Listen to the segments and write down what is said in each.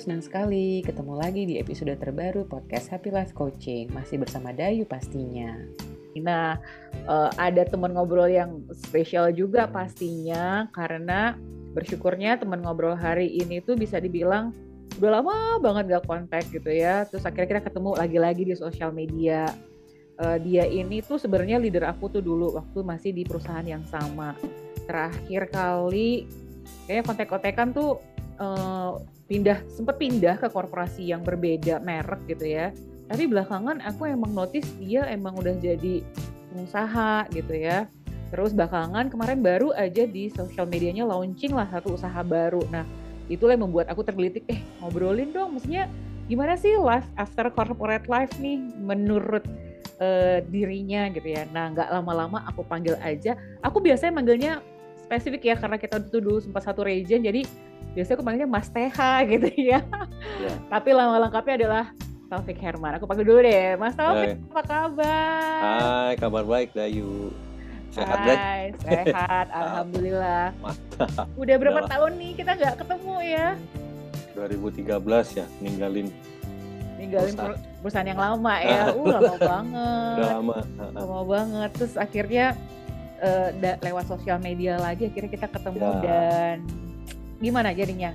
senang sekali ketemu lagi di episode terbaru podcast Happy Life Coaching. Masih bersama Dayu pastinya. Nah, uh, ada teman ngobrol yang spesial juga pastinya karena bersyukurnya teman ngobrol hari ini tuh bisa dibilang udah lama banget gak kontak gitu ya. Terus akhirnya kita ketemu lagi-lagi di sosial media. Uh, dia ini tuh sebenarnya leader aku tuh dulu waktu masih di perusahaan yang sama. Terakhir kali kayaknya kontek-kontekan tuh uh, pindah sempat pindah ke korporasi yang berbeda merek gitu ya. Tapi belakangan aku emang notice dia emang udah jadi pengusaha gitu ya. Terus belakangan kemarin baru aja di sosial medianya launching lah satu usaha baru. Nah itulah yang membuat aku tergelitik. Eh ngobrolin dong maksudnya gimana sih life after corporate life nih menurut uh, dirinya gitu ya. Nah nggak lama-lama aku panggil aja. Aku biasanya manggilnya spesifik ya karena kita itu dulu sempat satu region jadi biasanya aku panggilnya Mas Teha gitu ya. Yeah. Tapi lama lengkapnya adalah Taufik Herman. Aku panggil dulu deh, Mas Taufik, Hai. apa kabar? Hai, kabar baik Dayu. Sehat Hai, sehat, alhamdulillah. Udah berapa Udah tahun nih kita nggak ketemu ya? 2013 ya, ninggalin ninggalin perusahaan, perusahaan yang lama ya. Uh, lama banget. Udah lama. Lama banget. Terus akhirnya uh, lewat sosial media lagi akhirnya kita ketemu ya. dan gimana jadinya?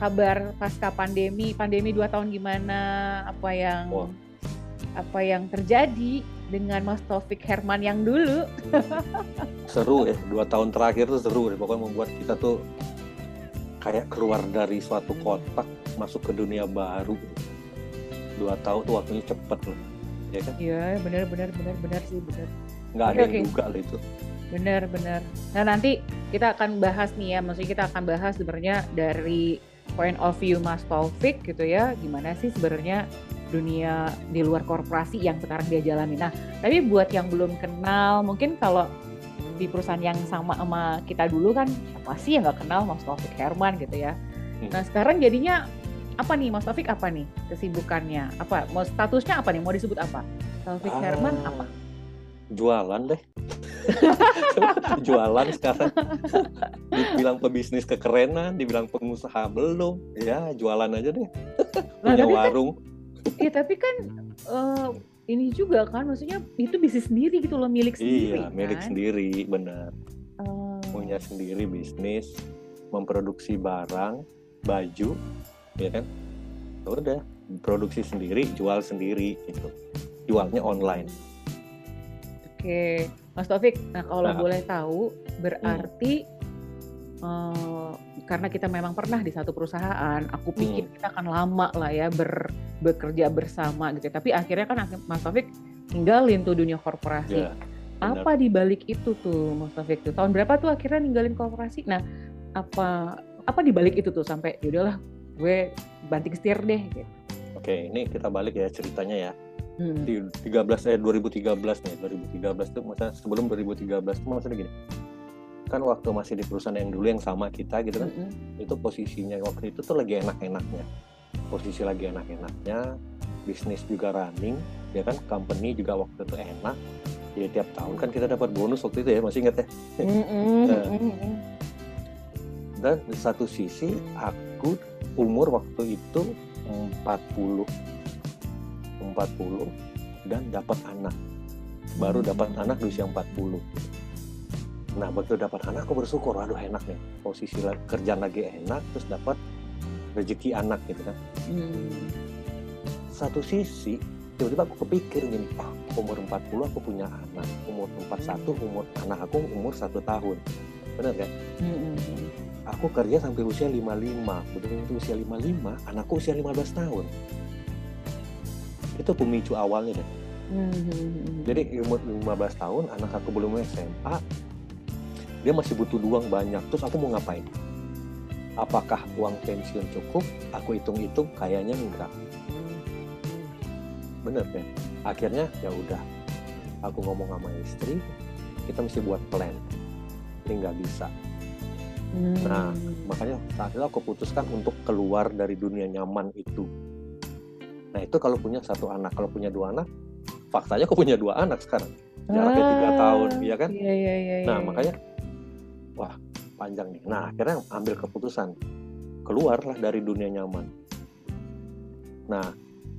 Kabar pasca pandemi, pandemi dua tahun gimana? Apa yang oh. apa yang terjadi dengan Mas Taufik Herman yang dulu? seru ya, dua tahun terakhir tuh seru ya. Pokoknya membuat kita tuh kayak keluar dari suatu kotak masuk ke dunia baru. Dua tahun tuh waktunya cepet loh, ya kan? Iya, benar benar benar benar sih benar. Nggak ada okay, yang juga loh itu. Benar benar. Nah nanti kita akan bahas nih ya, maksudnya kita akan bahas sebenarnya dari point of view Mas Taufik gitu ya, gimana sih sebenarnya dunia di luar korporasi yang sekarang dia jalani. Nah, tapi buat yang belum kenal, mungkin kalau di perusahaan yang sama sama kita dulu kan siapa sih yang nggak kenal Mas Taufik Herman gitu ya. Hmm. Nah sekarang jadinya apa nih Mas Taufik apa nih kesibukannya? Apa mau statusnya apa nih? Mau disebut apa? Taufik ah, Herman apa? Jualan deh. jualan sekarang. Dibilang pebisnis kekerenan dibilang pengusaha belum. Ya jualan aja deh. Nah, punya kan warung. Iya tapi kan uh, ini juga kan maksudnya itu bisnis sendiri gitu loh milik sendiri iya kan? milik sendiri benar. Uh... punya sendiri bisnis memproduksi barang baju ya kan? Ya udah produksi sendiri jual sendiri gitu. Jualnya online. Oke, Mas Taufik, nah kalau nah. boleh tahu berarti hmm. uh, karena kita memang pernah di satu perusahaan, aku pikir hmm. kita akan lama lah ya ber, bekerja bersama gitu. Tapi akhirnya kan Mas Taufik ninggalin tuh dunia korporasi. Yeah, apa di balik itu tuh Mas Taufik tuh? Tahun berapa tuh akhirnya ninggalin korporasi? Nah, apa apa di balik itu tuh sampai yaudahlah gue banting setir deh gitu. Oke, ini kita balik ya ceritanya ya hmm. di 13 eh 2013 nih 2013 tuh masa sebelum 2013 tuh maksudnya gini. Kan waktu masih di perusahaan yang dulu yang sama kita gitu kan hmm. itu posisinya waktu itu tuh lagi enak-enaknya. Posisi lagi enak-enaknya bisnis juga running ya kan company juga waktu itu enak. Ya tiap tahun kan kita dapat bonus waktu itu ya masih ingat ya? Mm nah, dan di satu sisi aku umur waktu itu 40 40 dan dapat anak. Baru dapat anak di usia 40 nah begitu dapat anak aku bersyukur. Aduh enak nih. Posisi kerjaan lagi enak terus dapat rezeki anak gitu kan. Hmm. satu sisi tiba-tiba aku kepikir gini ah umur 40 aku punya anak. Umur 41 umur anak aku umur satu tahun. Benar kan? Hmm. aku kerja sampai usia 55 begitu usia 55 anakku usia 15 tahun itu pemicu awalnya deh. Hmm. jadi umur 15 tahun anak aku belum SMA dia masih butuh uang banyak. Terus aku mau ngapain? Apakah uang pensiun cukup? Aku hitung-hitung kayaknya enggak. Bener kan? Akhirnya ya udah. Aku ngomong sama istri kita mesti buat plan. Ini nggak bisa. Hmm. nah makanya saat itu aku putuskan untuk keluar dari dunia nyaman itu Nah itu kalau punya satu anak, kalau punya dua anak, faktanya aku punya dua anak sekarang, jaraknya tiga ah, tahun, ya kan? Iya, iya, iya, nah iya. makanya, wah panjang nih. Nah akhirnya ambil keputusan, keluarlah dari dunia nyaman. nah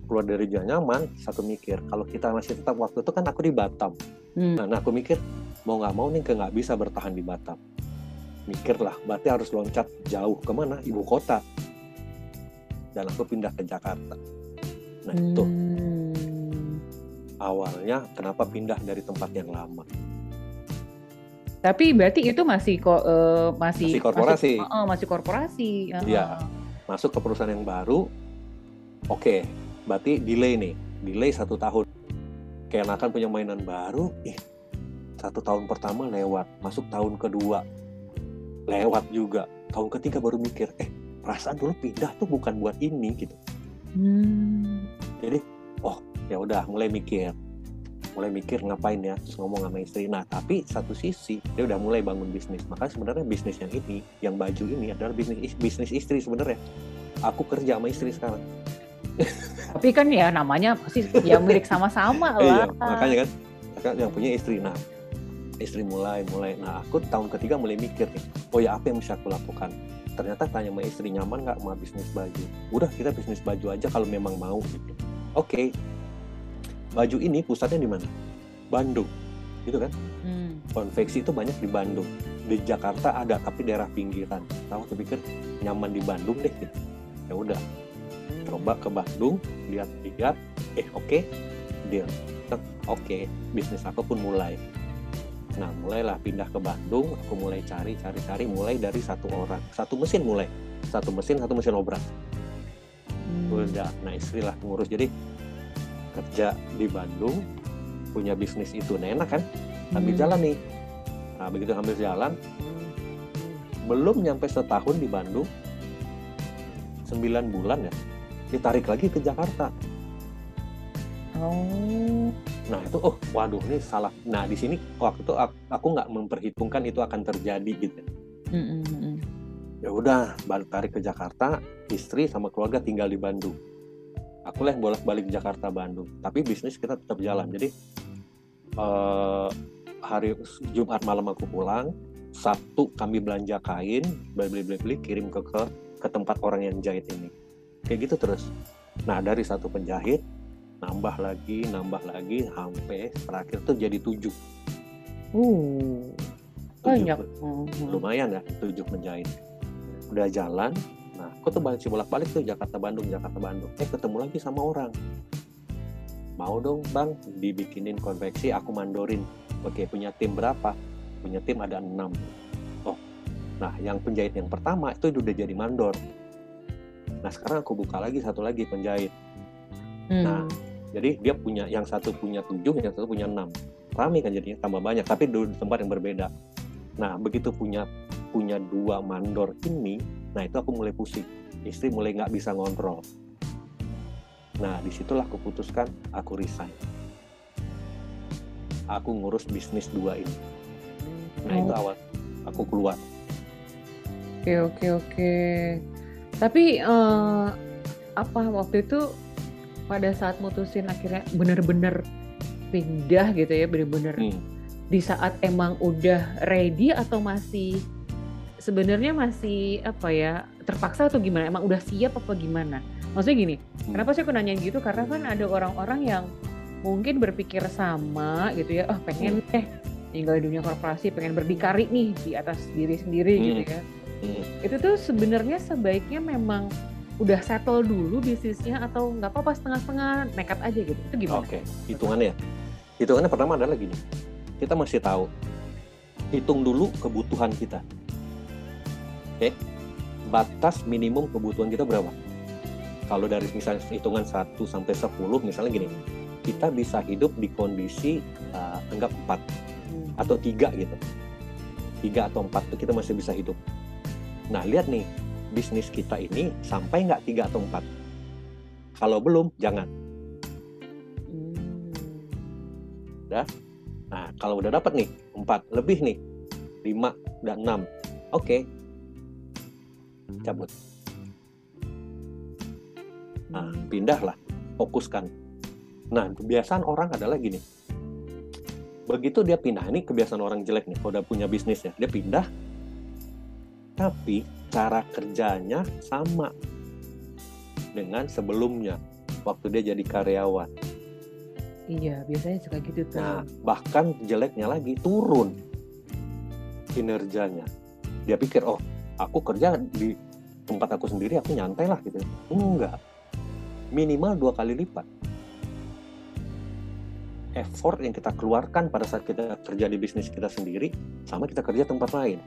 keluar dari zona nyaman satu mikir kalau kita masih tetap waktu itu kan aku di Batam hmm. nah, nah aku mikir mau nggak mau nih nggak bisa bertahan di Batam mikir lah berarti harus loncat jauh ke mana ibu kota dan aku pindah ke Jakarta nah hmm. itu awalnya kenapa pindah dari tempat yang lama? Tapi berarti itu masih kok uh, masih, masih korporasi. Masih, uh, masih korporasi. Iya. Uh. masuk ke perusahaan yang baru. Oke okay, berarti delay nih. Delay satu tahun. Kayak akan punya mainan baru ih satu tahun pertama lewat. Masuk tahun kedua lewat juga. Tahun ketiga baru mikir eh perasaan dulu pindah tuh bukan buat ini gitu hmm. jadi oh ya udah mulai mikir mulai mikir ngapain ya terus ngomong sama istri nah tapi satu sisi dia udah mulai bangun bisnis makanya sebenarnya bisnis yang ini yang baju ini adalah bisnis bisnis istri sebenarnya aku kerja sama istri sekarang tapi kan ya namanya pasti ya milik sama-sama iya, lah. Iya, makanya kan, kan yang punya istri. Nah, istri mulai mulai. Nah, aku tahun ketiga mulai mikir nih, oh ya apa yang bisa aku lakukan? Ternyata tanya sama istri nyaman nggak mau bisnis baju. Udah kita bisnis baju aja kalau memang mau gitu. Oke, okay. baju ini pusatnya di mana? Bandung, gitu kan? Hmm. Konveksi itu banyak di Bandung. Di Jakarta ada, tapi daerah pinggiran. Tahu kepikir nyaman di Bandung deh gitu. Ya udah, coba ke Bandung lihat-lihat eh oke okay, deal oke okay, bisnis aku pun mulai nah mulailah pindah ke Bandung aku mulai cari cari cari mulai dari satu orang satu mesin mulai satu mesin satu mesin obrak hmm. udah nah istri lah ngurus jadi kerja di Bandung punya bisnis itu nah enak kan ambil hmm. jalan nih nah begitu ambil jalan belum nyampe setahun di Bandung 9 bulan ya ditarik lagi ke Jakarta. Oh. Nah itu oh waduh ini salah. Nah di sini waktu itu aku nggak memperhitungkan itu akan terjadi gitu. Mm -hmm. Ya udah balik tarik ke Jakarta, istri sama keluarga tinggal di Bandung. Aku lah bolak balik Jakarta Bandung. Tapi bisnis kita tetap jalan. Jadi uh, hari Jumat malam aku pulang, Sabtu kami belanja kain, beli beli beli kirim ke ke ke tempat orang yang jahit ini kayak gitu terus nah dari satu penjahit nambah lagi nambah lagi sampai terakhir tuh jadi tujuh. Uh banyak. tujuh, lumayan ya tujuh penjahit udah jalan nah aku tuh balik bolak balik tuh Jakarta Bandung Jakarta Bandung. Eh ketemu lagi sama orang. Mau dong bang dibikinin konveksi aku mandorin. Oke punya tim berapa? Punya tim ada enam. Oh nah yang penjahit yang pertama itu udah jadi mandor. Nah sekarang aku buka lagi satu lagi penjahit. Hmm. Nah jadi dia punya yang satu punya tujuh, yang satu punya enam. Rame kan jadinya tambah banyak, tapi di tempat yang berbeda. Nah begitu punya punya dua mandor ini, nah itu aku mulai pusing. Istri mulai nggak bisa ngontrol. Nah di situlah aku putuskan aku resign. Aku ngurus bisnis dua ini. Nah oh. itu awal aku keluar. Oke oke oke. Tapi uh, apa waktu itu pada saat mutusin akhirnya bener-bener pindah gitu ya, bener-bener hmm. di saat emang udah ready atau masih sebenarnya masih apa ya terpaksa atau gimana? Emang udah siap apa gimana? Maksudnya gini, hmm. kenapa sih aku nanya gitu? Karena kan ada orang-orang yang mungkin berpikir sama gitu ya, oh pengen hmm. eh tinggal di dunia korporasi, pengen berdikari nih di atas diri sendiri gitu hmm. gitu ya hmm. itu tuh sebenarnya sebaiknya memang udah settle dulu bisnisnya atau nggak apa-apa setengah-setengah nekat aja gitu itu gimana? Oke, okay. hitungannya ya. Hitungannya pertama adalah gini, kita masih tahu hitung dulu kebutuhan kita. Oke, okay? batas minimum kebutuhan kita berapa? Kalau dari misalnya hitungan 1 sampai 10 misalnya gini, kita bisa hidup di kondisi uh, anggap 4 hmm. atau tiga gitu. Tiga atau empat itu kita masih bisa hidup Nah, lihat nih, bisnis kita ini sampai nggak tiga atau empat? Kalau belum, jangan. Udah? Nah, kalau udah dapat nih, empat lebih nih, lima dan enam. Oke. Okay. Cabut. Nah, pindahlah, fokuskan. Nah, kebiasaan orang adalah gini. Begitu dia pindah, ini kebiasaan orang jelek nih, kalau udah punya bisnis ya, dia pindah, tapi cara kerjanya sama dengan sebelumnya. waktu dia jadi karyawan. Iya, biasanya suka gitu tuh. Nah, bahkan jeleknya lagi turun kinerjanya. Dia pikir, oh, aku kerja di tempat aku sendiri, aku nyantai lah gitu. Enggak. Minimal dua kali lipat. Effort yang kita keluarkan pada saat kita kerja di bisnis kita sendiri, sama kita kerja tempat lain.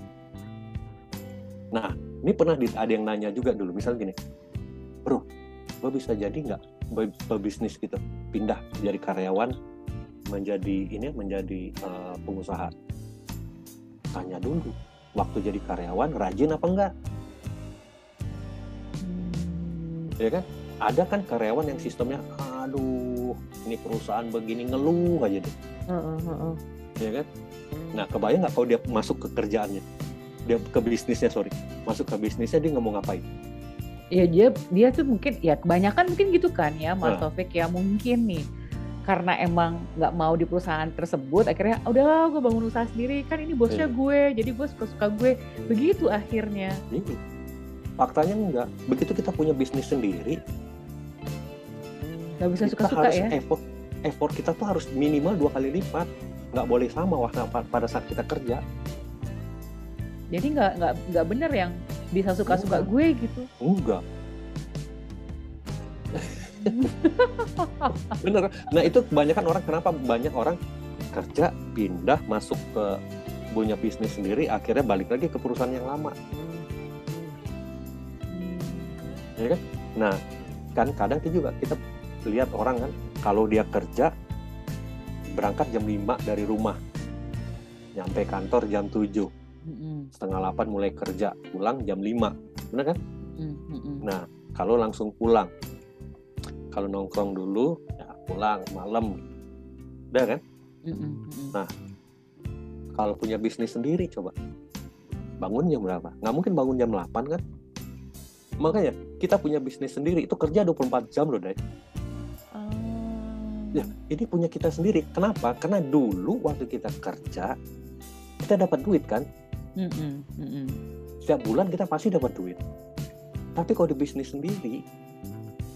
Nah, ini pernah ada yang nanya juga dulu, misalnya gini, bro, lo bisa jadi nggak berbisnis gitu, pindah dari karyawan menjadi ini menjadi uh, pengusaha? Tanya dulu, waktu jadi karyawan rajin apa enggak? Hmm. Ya kan? Ada kan karyawan yang sistemnya, aduh, ini perusahaan begini ngeluh aja deh. Uh, uh, uh. Ya kan? Nah, kebayang nggak kalau dia masuk ke kerjaannya? Dia ke bisnisnya sorry. Masuk ke bisnisnya dia nggak mau ngapain. Ya dia dia tuh mungkin ya kebanyakan mungkin gitu kan ya Mas nah. Taufik ya mungkin nih. Karena emang nggak mau di perusahaan tersebut akhirnya ah, udahlah gue bangun usaha sendiri. Kan ini bosnya yeah. gue jadi gue suka suka gue. Begitu akhirnya. Ini faktanya enggak begitu kita punya bisnis sendiri nggak bisa suka suka ya. effort effort kita tuh harus minimal dua kali lipat. Nggak boleh sama waktu pada saat kita kerja jadi nggak nggak nggak bener yang bisa suka-suka gue gitu. Enggak. Bener. Nah itu kebanyakan orang kenapa banyak orang kerja pindah masuk ke punya bisnis sendiri akhirnya balik lagi ke perusahaan yang lama. Hmm. ya kan? Nah kan kadang kita juga kita lihat orang kan kalau dia kerja berangkat jam 5 dari rumah nyampe kantor jam 7 mm setengah delapan mulai kerja pulang jam 5 benar kan? Mm-hmm. nah kalau langsung pulang. Kalau nongkrong dulu ya pulang malam. Udah kan? Mm-hmm. nah kalau punya bisnis sendiri coba. Bangun jam berapa? Nggak mungkin bangun jam 8 kan? Makanya kita punya bisnis sendiri itu kerja 24 jam loh deh oh. ya ini punya kita sendiri. Kenapa? Karena dulu waktu kita kerja kita dapat duit kan Mm -mm, mm -mm. Setiap bulan kita pasti dapat duit. Tapi kalau di bisnis sendiri,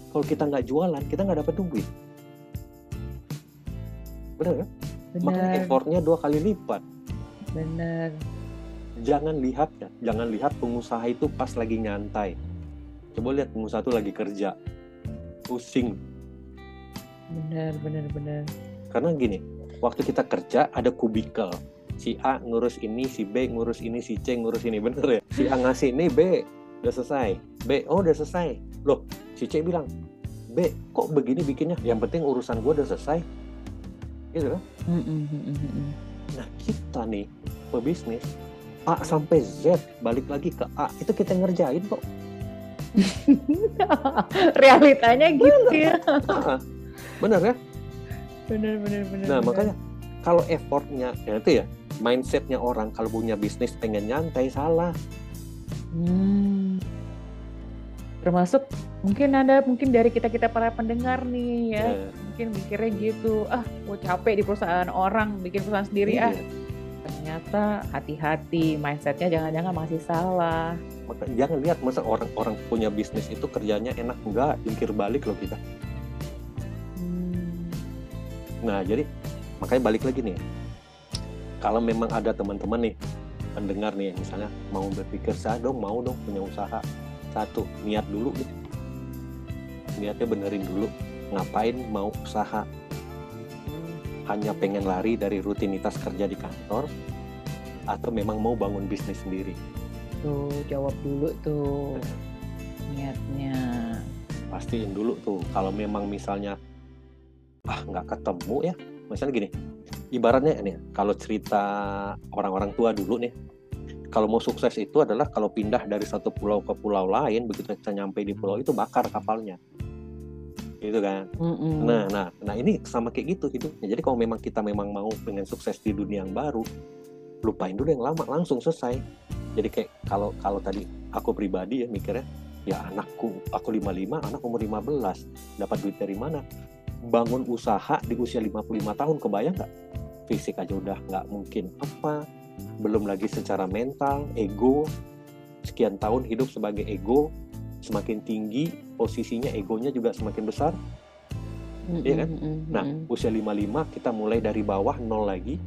kalau kita nggak jualan, kita nggak dapat duit. Benar kan? Bener. Makanya effortnya dua kali lipat. Benar. Jangan lihat ya, jangan lihat pengusaha itu pas lagi nyantai. Coba lihat pengusaha itu lagi kerja, pusing. Benar, benar, benar. Karena gini, waktu kita kerja ada kubikel, si A ngurus ini, si B ngurus ini, si C ngurus ini, bener ya? Si A ngasih ini, B udah selesai, B oh udah selesai, loh si C bilang, B kok begini bikinnya? Yang penting urusan gue udah selesai, gitu kan? Nah kita nih pebisnis A sampai Z balik lagi ke A itu kita ngerjain kok. Realitanya gitu ya. Bener ya? Bener bener bener. Nah bener. makanya kalau effortnya ya itu ya mindsetnya orang kalau punya bisnis pengen nyantai salah. Hmm. Termasuk mungkin ada mungkin dari kita kita para pendengar nih ya, yeah. mungkin mikirnya gitu, ah mau capek di perusahaan orang bikin perusahaan sendiri yeah. ah. Ternyata hati-hati mindsetnya jangan-jangan masih salah. Maka jangan lihat masa orang-orang punya bisnis itu kerjanya enak enggak, jungkir balik loh kita. Hmm. Nah jadi makanya balik lagi nih kalau memang ada teman-teman nih pendengar nih misalnya mau berpikir saya dong mau dong punya usaha. Satu niat dulu gitu niatnya benerin dulu. Ngapain mau usaha? Hanya pengen lari dari rutinitas kerja di kantor atau memang mau bangun bisnis sendiri? Tuh jawab dulu tuh niatnya. Pastiin dulu tuh. Kalau memang misalnya ah nggak ketemu ya. Misalnya gini ibaratnya ini kalau cerita orang-orang tua dulu nih kalau mau sukses itu adalah kalau pindah dari satu pulau ke pulau lain begitu kita nyampe di pulau itu bakar kapalnya. Gitu kan? Mm-hmm. nah nah nah ini sama kayak gitu hidupnya. Jadi kalau memang kita memang mau pengen sukses di dunia yang baru lupain dulu yang lama langsung selesai. Jadi kayak kalau kalau tadi aku pribadi ya mikirnya ya anakku aku 55 anak umur 15 dapat duit dari mana? Bangun usaha di usia 55 tahun kebayang nggak fisik aja udah nggak mungkin apa. Belum lagi secara mental ego. Sekian tahun hidup sebagai ego semakin tinggi posisinya egonya juga semakin besar. Mm-hmm. iya kan? nah usia 55 kita mulai dari bawah nol lagi.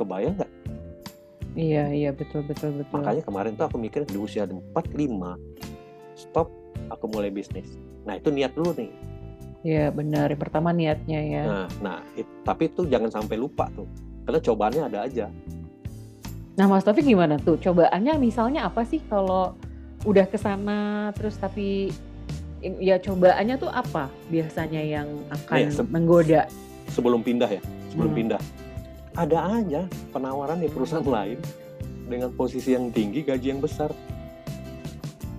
Kebayang nggak? Iya iya betul betul betul. Makanya kemarin tuh aku mikir di usia 45 stop aku mulai bisnis. Nah itu niat dulu nih Iya benar. Yang pertama niatnya ya. Nah, nah it, tapi itu jangan sampai lupa tuh, karena cobaannya ada aja. Nah, Mas Taufik gimana tuh? Cobaannya misalnya apa sih kalau udah ke sana terus tapi ya cobaannya tuh apa biasanya yang akan ya, se menggoda? Sebelum pindah ya, sebelum hmm. pindah. Ada aja penawaran di perusahaan lain dengan posisi yang tinggi, gaji yang besar.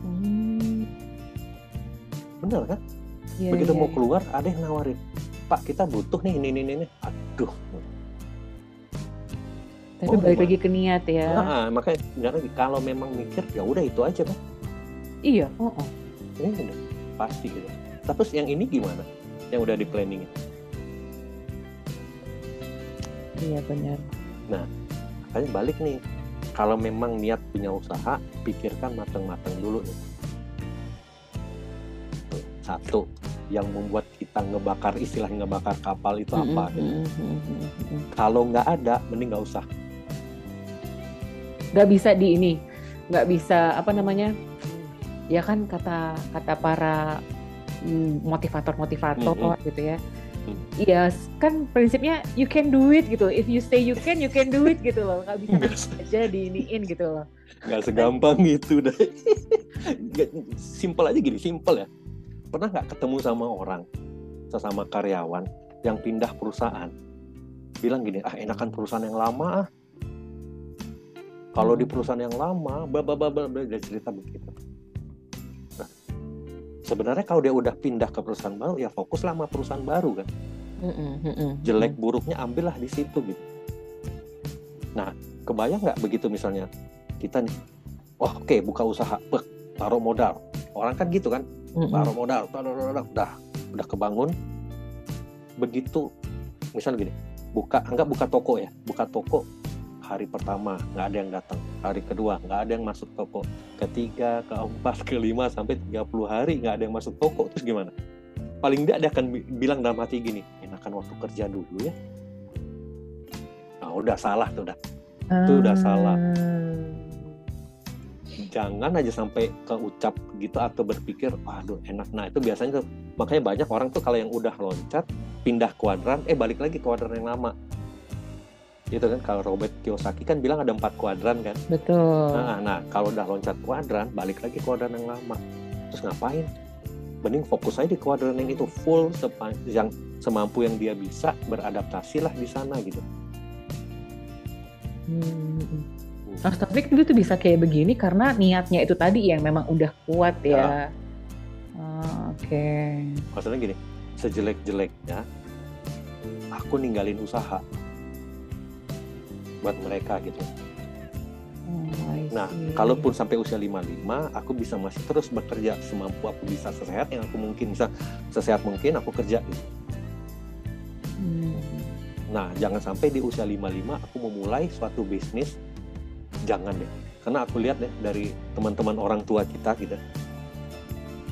Hmm. Benar kan? Ya, Begitu ya, mau iya. keluar, ada yang nawarin, Pak kita butuh nih ini ini ini. Aduh, tapi oh, balik lagi ke niat ya. Nah, makanya kalau memang mikir ya udah itu aja kan. Iya. Oh, oh. Ini udah pasti gitu. Terus yang ini gimana? Yang udah di planningin? Iya benar. Nah, makanya balik nih. Kalau memang niat punya usaha, pikirkan matang-matang dulu nih. Satu, yang membuat kita ngebakar istilah ngebakar kapal itu apa? Mm -hmm. gitu. Kalau nggak ada, mending nggak usah nggak bisa di ini nggak bisa apa namanya ya kan kata kata para mm, motivator motivator mm -hmm. gitu ya Iya, yes, kan prinsipnya you can do it gitu. If you say you can, you can do it gitu loh. Gak bisa aja diiniin gitu loh. Gak segampang gitu deh. simple aja gini, simple ya. Pernah nggak ketemu sama orang, sesama karyawan yang pindah perusahaan, bilang gini, ah enakan perusahaan yang lama ah, kalau di perusahaan yang lama, bla dia cerita begitu. Nah, sebenarnya kalau dia udah pindah ke perusahaan baru, ya fokus sama perusahaan baru kan. Jelek buruknya ambillah di situ gitu. Nah, kebayang nggak begitu misalnya kita nih, wah oke okay, buka usaha, Bek, taruh modal. Orang kan gitu kan, taruh modal, taruh modal, udah udah kebangun. Begitu, misalnya gini, buka anggap buka toko ya, buka toko hari pertama nggak ada yang datang. Hari kedua nggak ada yang masuk toko. Ketiga keempat kelima sampai 30 hari nggak ada yang masuk toko. Terus gimana? Paling tidak dia akan bilang dalam hati gini enakan waktu kerja dulu ya. Nah udah salah tuh udah itu udah salah jangan aja sampai keucap gitu atau berpikir aduh enak. Nah itu biasanya tuh makanya banyak orang tuh kalau yang udah loncat pindah kuadran eh balik lagi ke kuadran yang lama. Gitu kan kalau Robert Kiyosaki kan bilang ada empat kuadran kan. Betul. Nah, nah kalau udah loncat kuadran balik lagi kuadran yang lama. Terus ngapain? Mending fokus aja di kuadran yang itu full yang semampu yang dia bisa beradaptasi lah di sana gitu. Hmm. Nah, tapi itu tuh bisa kayak begini karena niatnya itu tadi yang memang udah kuat ya. ya. Oh, Oke. Okay. Maksudnya gini, sejelek-jeleknya aku ninggalin usaha, buat mereka gitu. Oh, nah, kalaupun sampai usia 55, aku bisa masih terus bekerja semampu aku bisa sesehat yang aku mungkin bisa sesehat mungkin aku kerja gitu. Hmm. Nah, jangan sampai di usia 55 aku memulai suatu bisnis jangan deh. Karena aku lihat deh dari teman-teman orang tua kita gitu.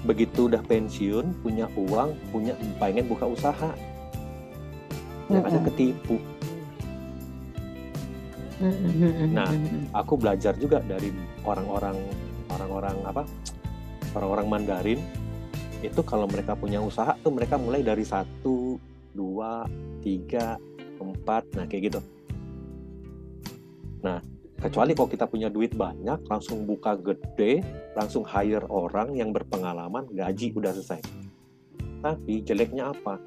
Begitu udah pensiun, punya uang, punya pengen buka usaha. Ada ketipu Nah, aku belajar juga dari orang-orang orang-orang apa? Orang-orang Mandarin itu kalau mereka punya usaha tuh mereka mulai dari satu, dua, tiga, empat, nah kayak gitu. Nah, kecuali kalau kita punya duit banyak, langsung buka gede, langsung hire orang yang berpengalaman, gaji udah selesai. Tapi jeleknya apa?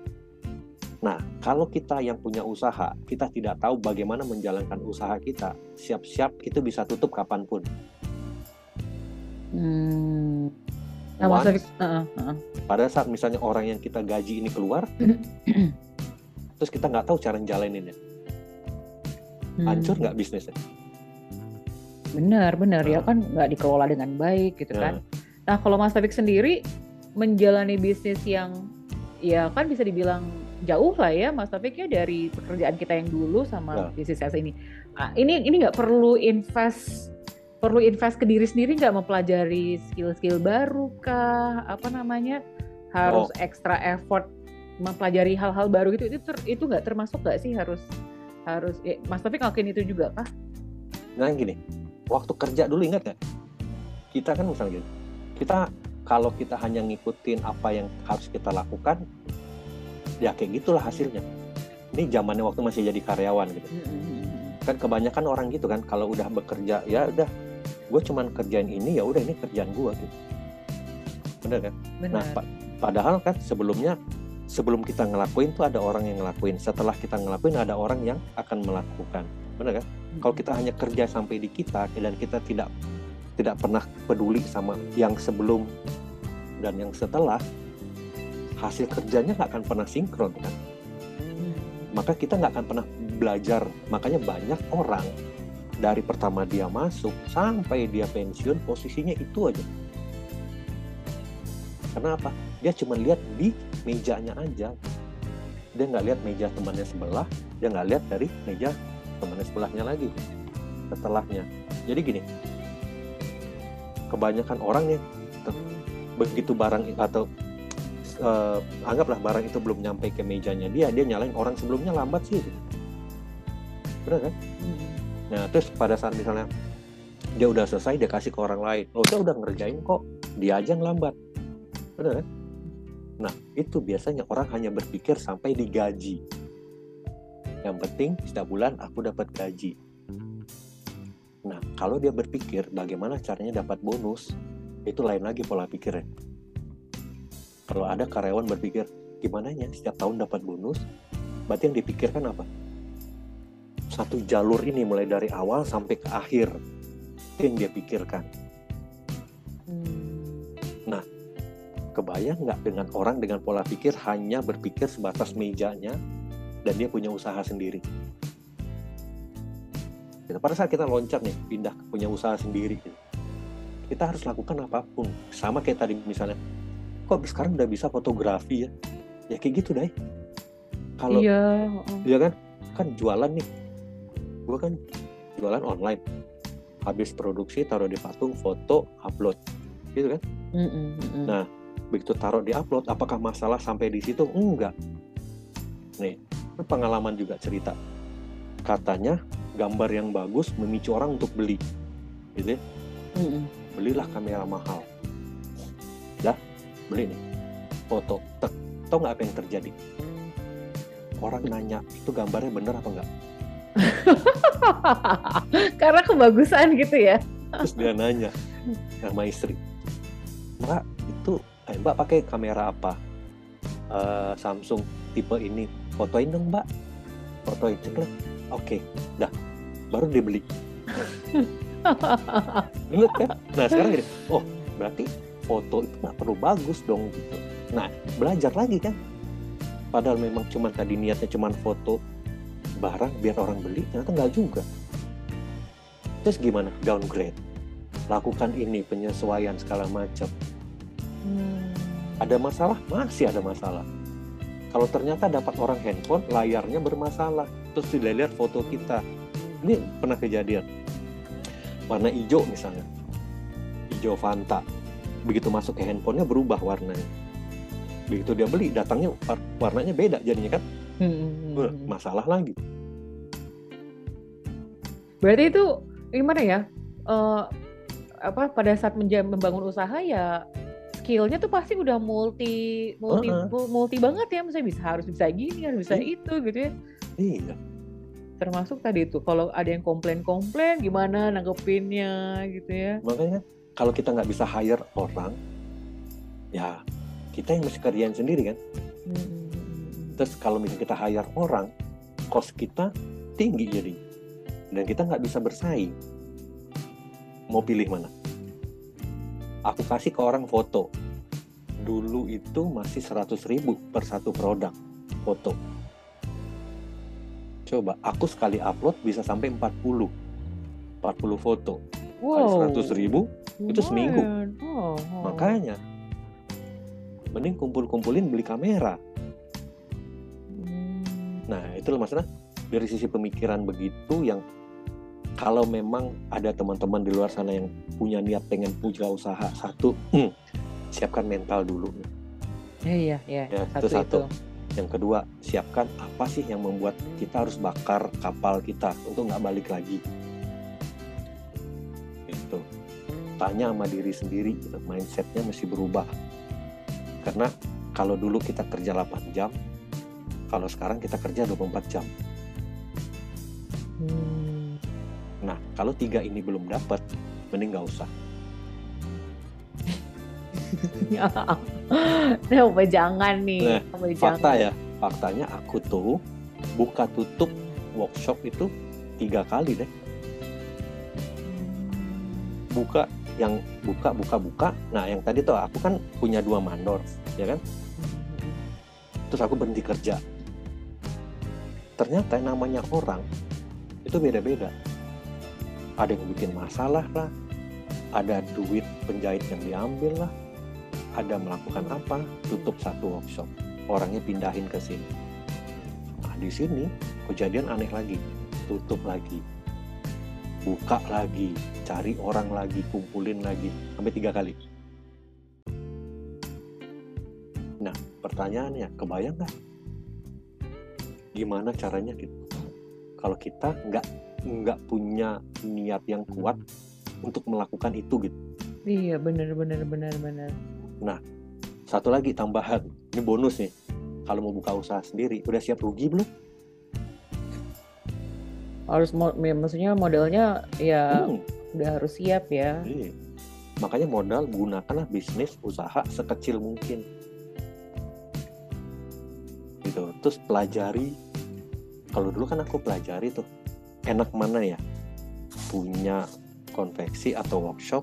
Nah, kalau kita yang punya usaha, kita tidak tahu bagaimana menjalankan usaha kita, siap-siap itu bisa tutup kapan pun. Hmm. Nah, Once, uh, uh. Pada saat misalnya orang yang kita gaji ini keluar, terus kita nggak tahu cara jalaninnya, hmm. hancur nggak bisnisnya? Benar, benar uh. ya kan nggak dikelola dengan baik gitu kan. Nah, kalau Mas Taufik sendiri menjalani bisnis yang ya kan bisa dibilang jauh lah ya Mas Taufik ya dari pekerjaan kita yang dulu sama ya. bisnis saya ini. Nah, ini ini nggak perlu invest perlu invest ke diri sendiri nggak mempelajari skill-skill baru kah apa namanya harus oh. extra effort mempelajari hal-hal baru gitu itu ter, itu nggak termasuk nggak sih harus harus ya, Mas Taufik ngelakuin itu juga kah? Nah gini, waktu kerja dulu ingat nggak? Kita kan misalnya gini, kita kalau kita hanya ngikutin apa yang harus kita lakukan, ya kayak gitulah hasilnya. Ini zamannya waktu masih jadi karyawan gitu. Kan kebanyakan orang gitu kan, kalau udah bekerja ya udah, gue cuman kerjain ini ya udah ini kerjaan gue gitu. Bener kan? Bener. Nah, pa padahal kan sebelumnya sebelum kita ngelakuin tuh ada orang yang ngelakuin setelah kita ngelakuin ada orang yang akan melakukan benar kan? Hmm. kalau kita hanya kerja sampai di kita dan kita tidak tidak pernah peduli sama yang sebelum dan yang setelah hasil kerjanya nggak akan pernah sinkron kan? Hmm. maka kita nggak akan pernah belajar. Makanya banyak orang dari pertama dia masuk sampai dia pensiun posisinya itu aja. Karena apa? Dia cuma lihat di mejanya aja. Dia nggak lihat meja temannya sebelah dia nggak lihat dari meja temannya sebelahnya lagi setelahnya. Jadi gini kebanyakan orang nih begitu barang atau uh, anggaplah barang itu belum nyampe ke mejanya dia dia nyalain orang sebelumnya lambat sih. Benar kan? Hmm. nah terus pada saat misalnya dia udah selesai dia kasih ke orang lain oh dia udah ngerjain kok dia aja yang lambat. Benar kan? Nah, itu biasanya orang hanya berpikir sampai digaji. Yang penting setiap bulan aku dapat gaji. Nah, kalau dia berpikir bagaimana caranya dapat bonus, itu lain lagi pola pikirnya. Kalau ada karyawan berpikir, gimana ya setiap tahun dapat bonus, berarti yang dipikirkan apa? Satu jalur ini mulai dari awal sampai ke akhir. Itu yang dia pikirkan kebayang nggak dengan orang dengan pola pikir hanya berpikir sebatas mejanya dan dia punya usaha sendiri. Gitu. Pada saat kita loncat nih, pindah punya usaha sendiri, gitu. kita harus lakukan apa pun. Sama kayak tadi misalnya, kok sekarang udah bisa fotografi ya? Ya kayak gitu deh. Kalau iya, ya kan, kan jualan nih. Gue kan jualan online. Habis produksi taruh di patung, foto, upload, gitu kan? Mm -mm. Nah, begitu taruh di upload apakah masalah sampai di situ enggak nih pengalaman juga cerita. Katanya gambar yang bagus memicu orang untuk beli. Gitu ya? belilah kamera mahal. Dah beli nih. Foto tek. Tau nggak apa yang terjadi? Orang nanya itu gambarnya bener apa enggak karena kebagusan gitu ya. Terus dia nanya sama istri mbak itu eh, mbak pakai kamera apa? Uh, Samsung tipe ini fotoin dong mbak. Fotoin ceklek oke dah. Baru dibeli. Inget kan? Nah sekarang gini. Oh berarti foto itu nggak perlu bagus dong gitu. Nah belajar lagi kan? Padahal memang cuma tadi niatnya cuma foto barang biar orang beli ternyata nggak juga. Terus gimana? Downgrade. Lakukan ini penyesuaian segala macam. Hmm. Ada masalah? Masih ada masalah. Kalau ternyata dapat orang handphone, layarnya bermasalah. Terus dilihat foto kita. Ini pernah kejadian. Warna hijau misalnya. Hijau Fanta. Begitu masuk ke handphonenya berubah warnanya. Begitu dia beli, datangnya warnanya beda jadinya kan. Hmm. Masalah lagi. Berarti itu gimana ya? Uh, apa pada saat membangun usaha ya skillnya tuh pasti udah multi multi uh -uh. multi banget ya. Misalnya bisa harus bisa gini harus bisa itu gitu ya. Iya. Termasuk tadi itu kalau ada yang komplain-komplain gimana nanggepinnya gitu ya. Makanya kalau kita nggak bisa hire orang ya kita yang mesti kerjain sendiri kan. Hmm. terus kalau misalnya kita hire orang cost kita tinggi jadi. Dan kita nggak bisa bersaing. Mau pilih mana aku kasih ke orang foto. Dulu itu masih 100 ribu per satu produk foto. Coba aku sekali upload bisa sampai 40 40 foto. Wow. 100 ribu itu seminggu. Oh, oh. makanya mending kumpul-kumpulin beli kamera. Hmm. nah itu maksudnya dari sisi pemikiran begitu yang kalau memang ada teman-teman di luar sana yang punya niat pengen punya usaha satu hmm, siapkan mental dulu Iya, iya. Ya, satu itu satu. itu. Yang kedua, siapkan apa sih yang membuat kita harus bakar kapal kita untuk nggak balik lagi. Itu. Tanya sama diri sendiri, gitu. mindsetnya mesti berubah. Karena kalau dulu kita kerja 8 jam, kalau sekarang kita kerja 24 jam. Hmm. Nah, kalau tiga ini belum dapat, mending nggak usah. Nah, apa jangan nih? Nah, Apa Fakta jangan? ya, faktanya aku tuh buka tutup workshop itu tiga kali deh. Buka yang buka buka buka. Nah, yang tadi tuh aku kan punya dua mandor, ya kan? Terus aku berhenti kerja. Ternyata namanya orang itu beda-beda. Ada yang bikin masalah lah, ada duit penjahit yang diambil lah, ada melakukan apa, tutup satu workshop, orangnya pindahin ke sini. Nah, di sini kejadian aneh lagi, tutup lagi, buka lagi, cari orang lagi, kumpulin lagi, sampai tiga kali. Nah, pertanyaannya, kebayang nggak? Gimana caranya gitu? Kalau kita nggak nggak punya niat yang kuat untuk melakukan itu gitu. Iya, benar benar benar benar. Satu lagi tambahan, ini bonus nih. Kalau mau buka usaha sendiri, udah siap rugi belum? Harus mo ya, maksudnya modalnya ya Hmm, udah harus siap ya. iya. Makanya modal gunakanlah bisnis usaha sekecil mungkin. Gitu. Terus pelajari. Kalau dulu kan aku pelajari tuh, enak mana ya? Punya konveksi atau workshop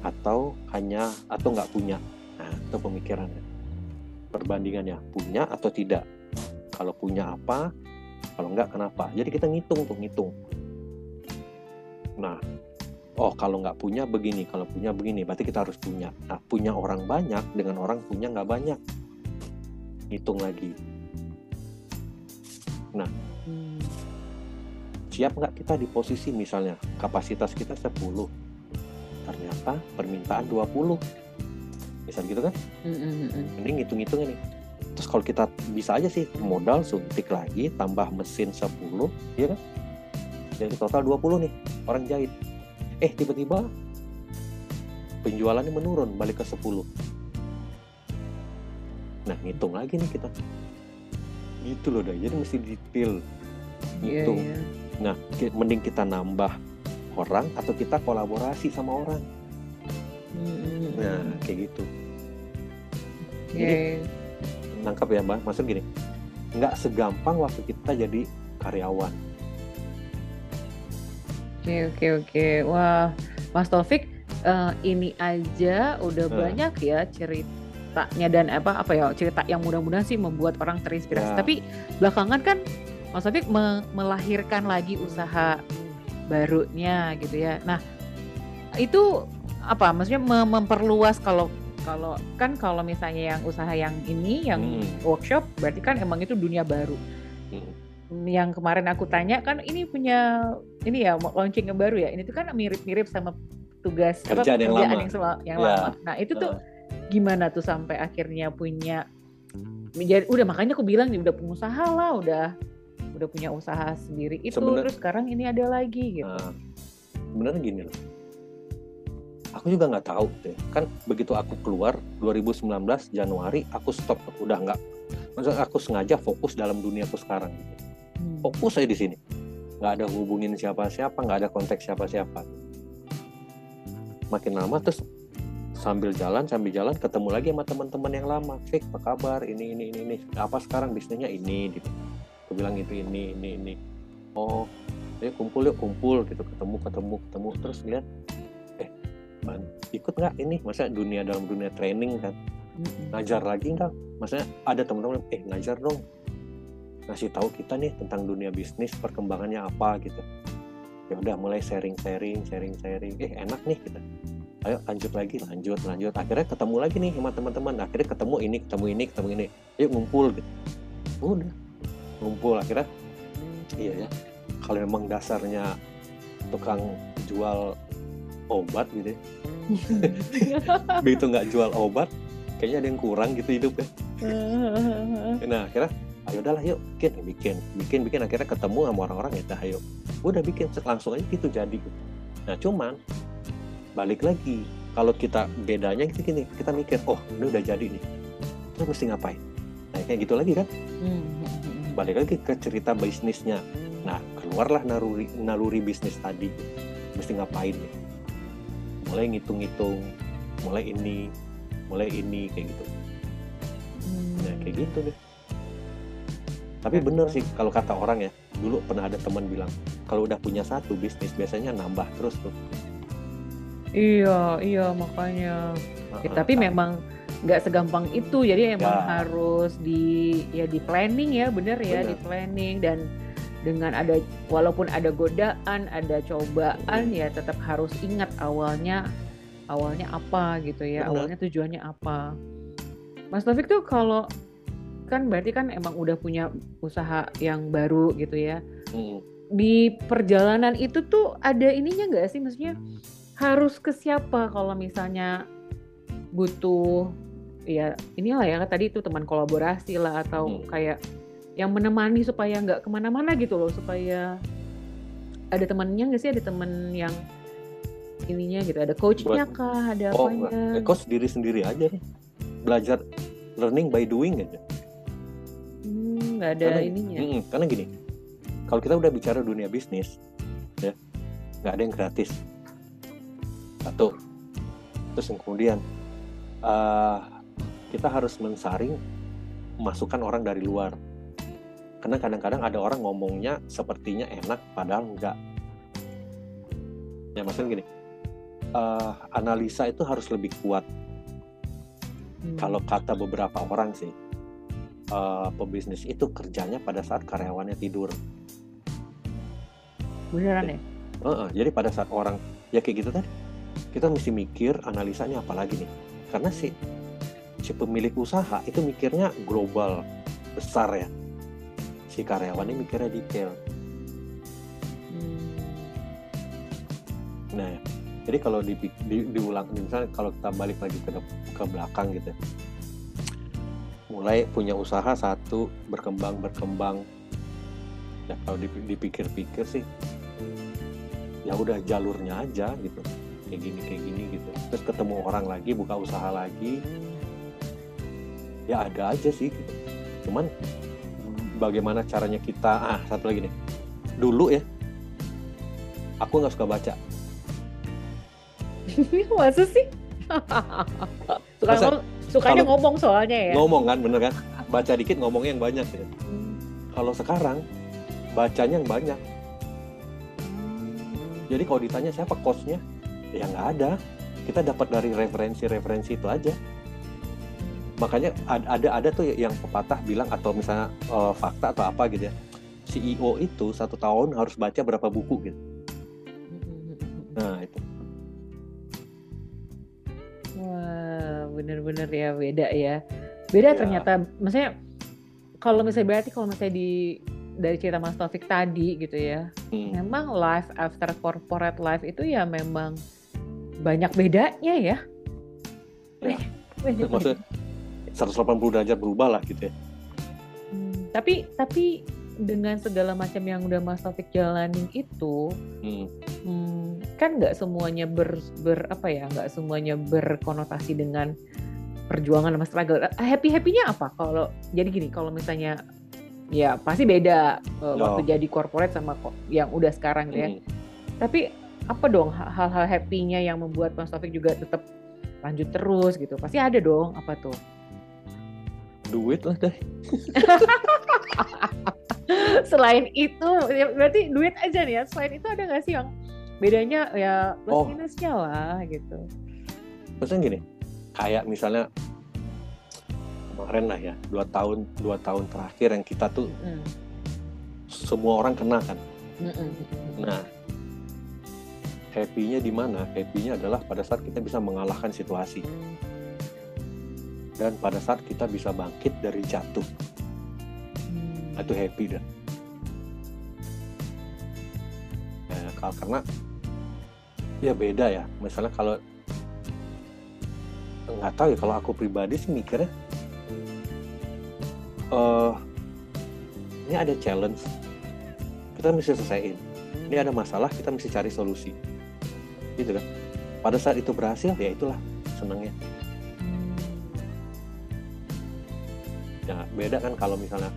atau hanya atau nggak punya. Nah, itu pemikirannya. Perbandingannya punya atau tidak. Kalau punya apa, kalau nggak kenapa. Jadi kita ngitung tuh ngitung. Nah, oh kalau nggak punya begini, kalau punya begini, berarti kita harus punya. Nah, punya orang banyak dengan orang punya nggak banyak. Hitung lagi. Hmm. Siap nggak kita di posisi misalnya kapasitas kita 10, ternyata permintaan 20. Misal gitu kan? Mm, mm, mm, mm. Mending hitung-hitungnya nih. Terus kalau kita bisa aja sih modal suntik lagi tambah mesin 10, ya kan? Jadi total 20 nih orang jahit. Eh tiba-tiba penjualannya menurun balik ke 10. Nah, ngitung lagi nih kita. Gitu loh, dah. Jadi mesti detail. Iya, Ngitung. iya. Nah, mending kita nambah orang atau kita kolaborasi sama orang. Mm, mm, mm. Nah, kayak gitu. Oke. nangkap ya mbak maksud gini nggak segampang waktu kita jadi karyawan Oke oke oke. Wah, Mas Taufik eh, ini aja udah banyak ya ceritanya dan apa apa ya cerita yang mudah-mudahan sih membuat orang terinspirasi. Ya. Tapi belakangan kan Mas Taufik me- melahirkan lagi usaha barunya gitu ya. Nah itu apa? Maksudnya mem- memperluas kalau kalau kan kalau misalnya yang usaha yang ini yang Hmm. workshop berarti kan emang itu dunia baru Hmm. yang kemarin aku tanya kan ini punya ini ya launching yang baru ya ini tuh kan mirip-mirip sama tugas apa, yang lama. yang, yang Ya. lama nah itu tuh gimana tuh sampai akhirnya punya menjadi udah makanya aku bilang nih udah pengusaha lah udah udah punya usaha sendiri itu Sebenar- terus sekarang ini ada lagi gitu. Nah, sebenarnya gini loh. Aku juga nggak tahu deh. Kan begitu aku keluar 2019 Januari aku stop. Udah nggak. Maksudnya aku sengaja fokus dalam dunia aku sekarang gitu. Hmm. fokus saya di sini. Nggak ada hubungin siapa-siapa nggak ada konteks siapa-siapa. Makin lama terus sambil jalan sambil jalan ketemu lagi sama teman-teman yang lama. Fik apa kabar? Ini ini ini ini. Apa sekarang bisnisnya? Ini gitu aku bilang itu ini ini ini. Oh ayo kumpul yuk kumpul. Gitu ketemu ketemu ketemu terus lihat eh man, ikut nggak ini? Masa dunia dalam dunia training kan? Ngajar lagi nggak? Maksudnya ada teman-teman eh ngajar dong. Ngasih tahu kita nih tentang dunia bisnis perkembangannya apa gitu. Ya udah mulai sharing sharing sharing sharing eh enak nih kita ayo lanjut lagi lanjut lanjut. Akhirnya ketemu lagi nih sama teman-teman. Akhirnya ketemu ini ketemu ini ketemu ini. Ayo ngumpul gitu. Udah ngumpul akhirnya iya ya kalau memang dasarnya tukang jual obat gitu ya. Begitu nggak jual obat kayaknya ada yang kurang gitu hidup ya. Nah akhirnya ayo udahlah yuk bikin bikin bikin bikin. Akhirnya ketemu sama orang-orang ya ayo udah bikin langsung aja gitu jadi nah cuman balik lagi kalau kita bedanya gitu gini kita mikir oh ini udah jadi nih terus mesti ngapain? Nah kayak gitu lagi kan. Hmm. Balik lagi ke cerita bisnisnya. Nah keluarlah naluri naluri bisnis tadi. Mesti ngapain nih? Mulai ngitung-ngitung mulai ini mulai ini kayak gitu. Hmm. nah kayak gitu deh. Tapi bener sih kalau kata orang ya dulu pernah ada teman bilang kalau udah punya satu bisnis biasanya nambah terus tuh. Iya, iya makanya. Uh, ya, tapi memang nggak segampang itu, jadi emang ya. harus di ya di planning ya, bener ya, bener. di planning dan dengan ada walaupun ada godaan, ada cobaan, ya tetap harus ingat awalnya awalnya apa gitu ya, bener. awalnya tujuannya apa. Mas Taufik tuh kalau kan berarti kan emang udah punya usaha yang baru gitu ya. Hmm. Di perjalanan itu tuh ada ininya nggak sih, maksudnya? harus ke siapa kalau misalnya butuh ya inilah ya tadi itu teman kolaborasi lah atau hmm. kayak yang menemani supaya nggak ke mana-mana gitu loh supaya ada temannya nggak sih? Ada temen yang ininya gitu ada coachnya kah? Ada oh, apanya? eh, coach diri sendiri aja. Belajar learning by doing aja. Hmm, nggak ada karena, ininya. mm, karena gini kalau kita udah bicara dunia bisnis ya nggak ada yang gratis. Satu. Terus yang kemudian uh, kita harus mensaring masukan orang dari luar. Karena kadang-kadang ada orang ngomongnya sepertinya enak padahal enggak. Ya maksudnya gini uh, analisa itu harus lebih kuat. Hmm. kalau kata beberapa orang sih uh, pebisnis itu kerjanya pada saat karyawannya tidur. Beneran ya? Uh, uh, jadi pada saat orang ya kayak gitu tadi. Kita mesti mikir analisanya apalagi nih? Karena si si pemilik usaha itu mikirnya global besar ya. Si karyawannya mikirnya detail. Nah jadi kalau di, di, diulang misalnya kalau kita balik lagi ke ke belakang gitu. Mulai punya usaha satu berkembang berkembang. Ya kalau dipikir-pikir sih ya udah jalurnya aja gitu. Kayak gini kayak gini gitu. Terus ketemu orang lagi buka usaha lagi ya ada aja sih. Cuman bagaimana caranya kita ah satu lagi nih. Dulu ya aku nggak suka baca. Masa sih? Suka Masa, ngomong, sukanya ngomong soalnya ya. ngomong kan bener kan? Baca dikit ngomongnya yang banyak gitu. Hmm. kalau sekarang bacanya yang banyak. Jadi kalau ditanya siapa coachnya? Ya nggak ada. Kita dapat dari referensi-referensi itu aja makanya ada ada tuh yang pepatah bilang atau misalnya uh, fakta atau apa gitu ya CEO itu satu tahun harus baca berapa buku gitu nah itu wah bener-bener ya beda ya beda ya. ternyata maksudnya kalau misalnya berarti kalau misalnya di dari cerita Mas Taufik tadi gitu ya hmm. memang life after corporate life itu ya memang banyak bedanya ya. ya. Maksudnya 180 derajat berubah lah gitu ya. Hmm, tapi tapi dengan segala macam yang udah Mas Taufik jalanin itu, hmm. Hmm, kan nggak semuanya ber, ber apa ya, nggak semuanya berkonotasi dengan perjuangan sama struggle. Happy happynya apa? Kalau jadi gini, kalau misalnya ya pasti beda uh, waktu jadi corporate sama yang udah sekarang gitu ya. Hmm. Tapi apa dong hal-hal happy-nya yang membuat Mas Taufik juga tetap lanjut terus gitu? Pasti ada dong, apa tuh? Duit lah deh. Selain itu, ya berarti duit aja nih ya. Selain itu ada nggak sih yang bedanya ya plus oh. minusnya lah gitu? Maksudnya gini, kayak misalnya kemarin lah ya dua tahun dua tahun terakhir yang kita tuh mm. semua orang kena kan. Mm -mm. Nah happy-nya di mana? Happy-nya adalah pada saat kita bisa mengalahkan situasi. Dan pada saat kita bisa bangkit dari jatuh. Hmm. Itu happy dah. Nah, karena ya beda ya. Misalnya kalau nggak tahu ya kalau aku pribadi sih mikirnya uh, ini ada challenge kita mesti selesaiin ini ada masalah kita mesti cari solusi gitu kan pada saat itu berhasil ya itulah senangnya ya beda kan kalau misalnya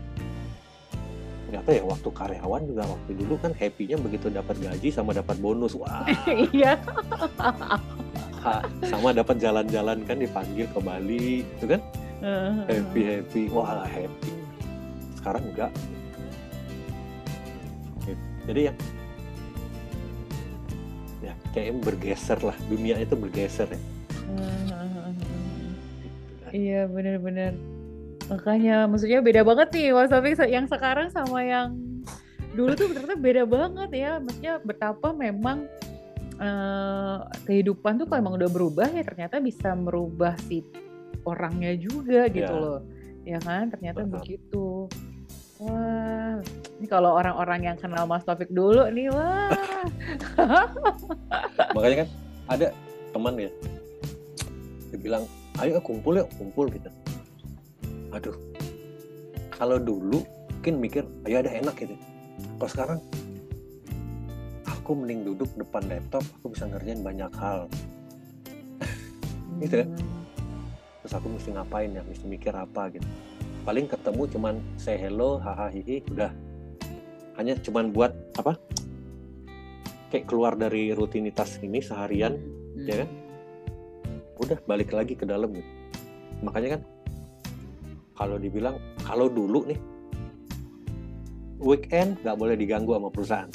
nggak tahu ya waktu karyawan juga waktu dulu kan happy-nya begitu dapat gaji sama dapat bonus. Wah. Iya. Sama dapat jalan-jalan kan dipanggil ke Bali itu kan? Happy happy. Wah happy. Sekarang enggak. Jadi ya ya kayak bergeser lah. Dunia itu bergeser ya. Iya benar-benar makanya maksudnya beda banget nih Mas Taufik yang sekarang sama yang dulu tuh ternyata beda banget ya. Maksudnya betapa memang uh, kehidupan tuh kalau emang udah berubah ya ternyata bisa merubah si orangnya juga gitu yeah. loh. Ya kan? Ternyata Betul. begitu. Wah ini kalau orang-orang yang kenal Mas Taufik dulu nih wah. Makanya kan ada teman ya dia bilang ayo kumpul yuk kumpul gitu aduh. Kalau dulu mungkin mikir ayo ada enak gitu. Kalau sekarang aku mending duduk depan laptop aku bisa ngerjain banyak hal. Gitu kan terus aku mesti ngapain ya? Mesti mikir apa gitu. Paling ketemu cuman say hello hahaha hihi udah. Hanya cuman buat apa? Kayak keluar dari rutinitas ini seharian hmm. ya kan? Udah balik lagi ke dalam gitu. Makanya kan kalau dibilang kalau dulu nih weekend nggak boleh diganggu sama perusahaan.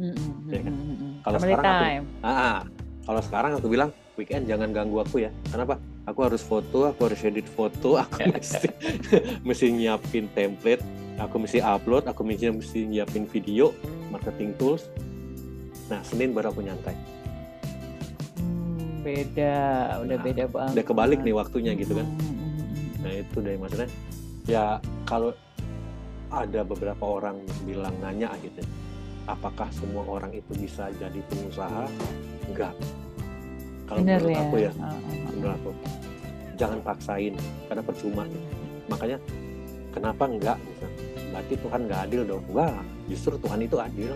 Mm-hmm. Ya kan? Kalau sekarang time. aku, ah, kalau sekarang aku bilang weekend jangan ganggu aku ya. Kenapa? Aku harus foto, aku harus edit foto, aku mesti mesti nyiapin template, aku mesti upload, aku mesti mesti nyiapin video, marketing tools. Nah Senin baru aku nyantai. Hmm, beda, udah nah, beda banget. Udah kebalik nih waktunya gitu kan. Hmm nah itu dari maksudnya ya kalau ada beberapa orang bilang nanya gitu apakah semua orang itu bisa jadi pengusaha? Enggak. Kalau Bener menurut ya. aku ya uh, uh, menurut aku. Jangan paksain karena percuma makanya kenapa enggak? Gitu. berarti Tuhan nggak adil dong. Enggak justru Tuhan itu adil.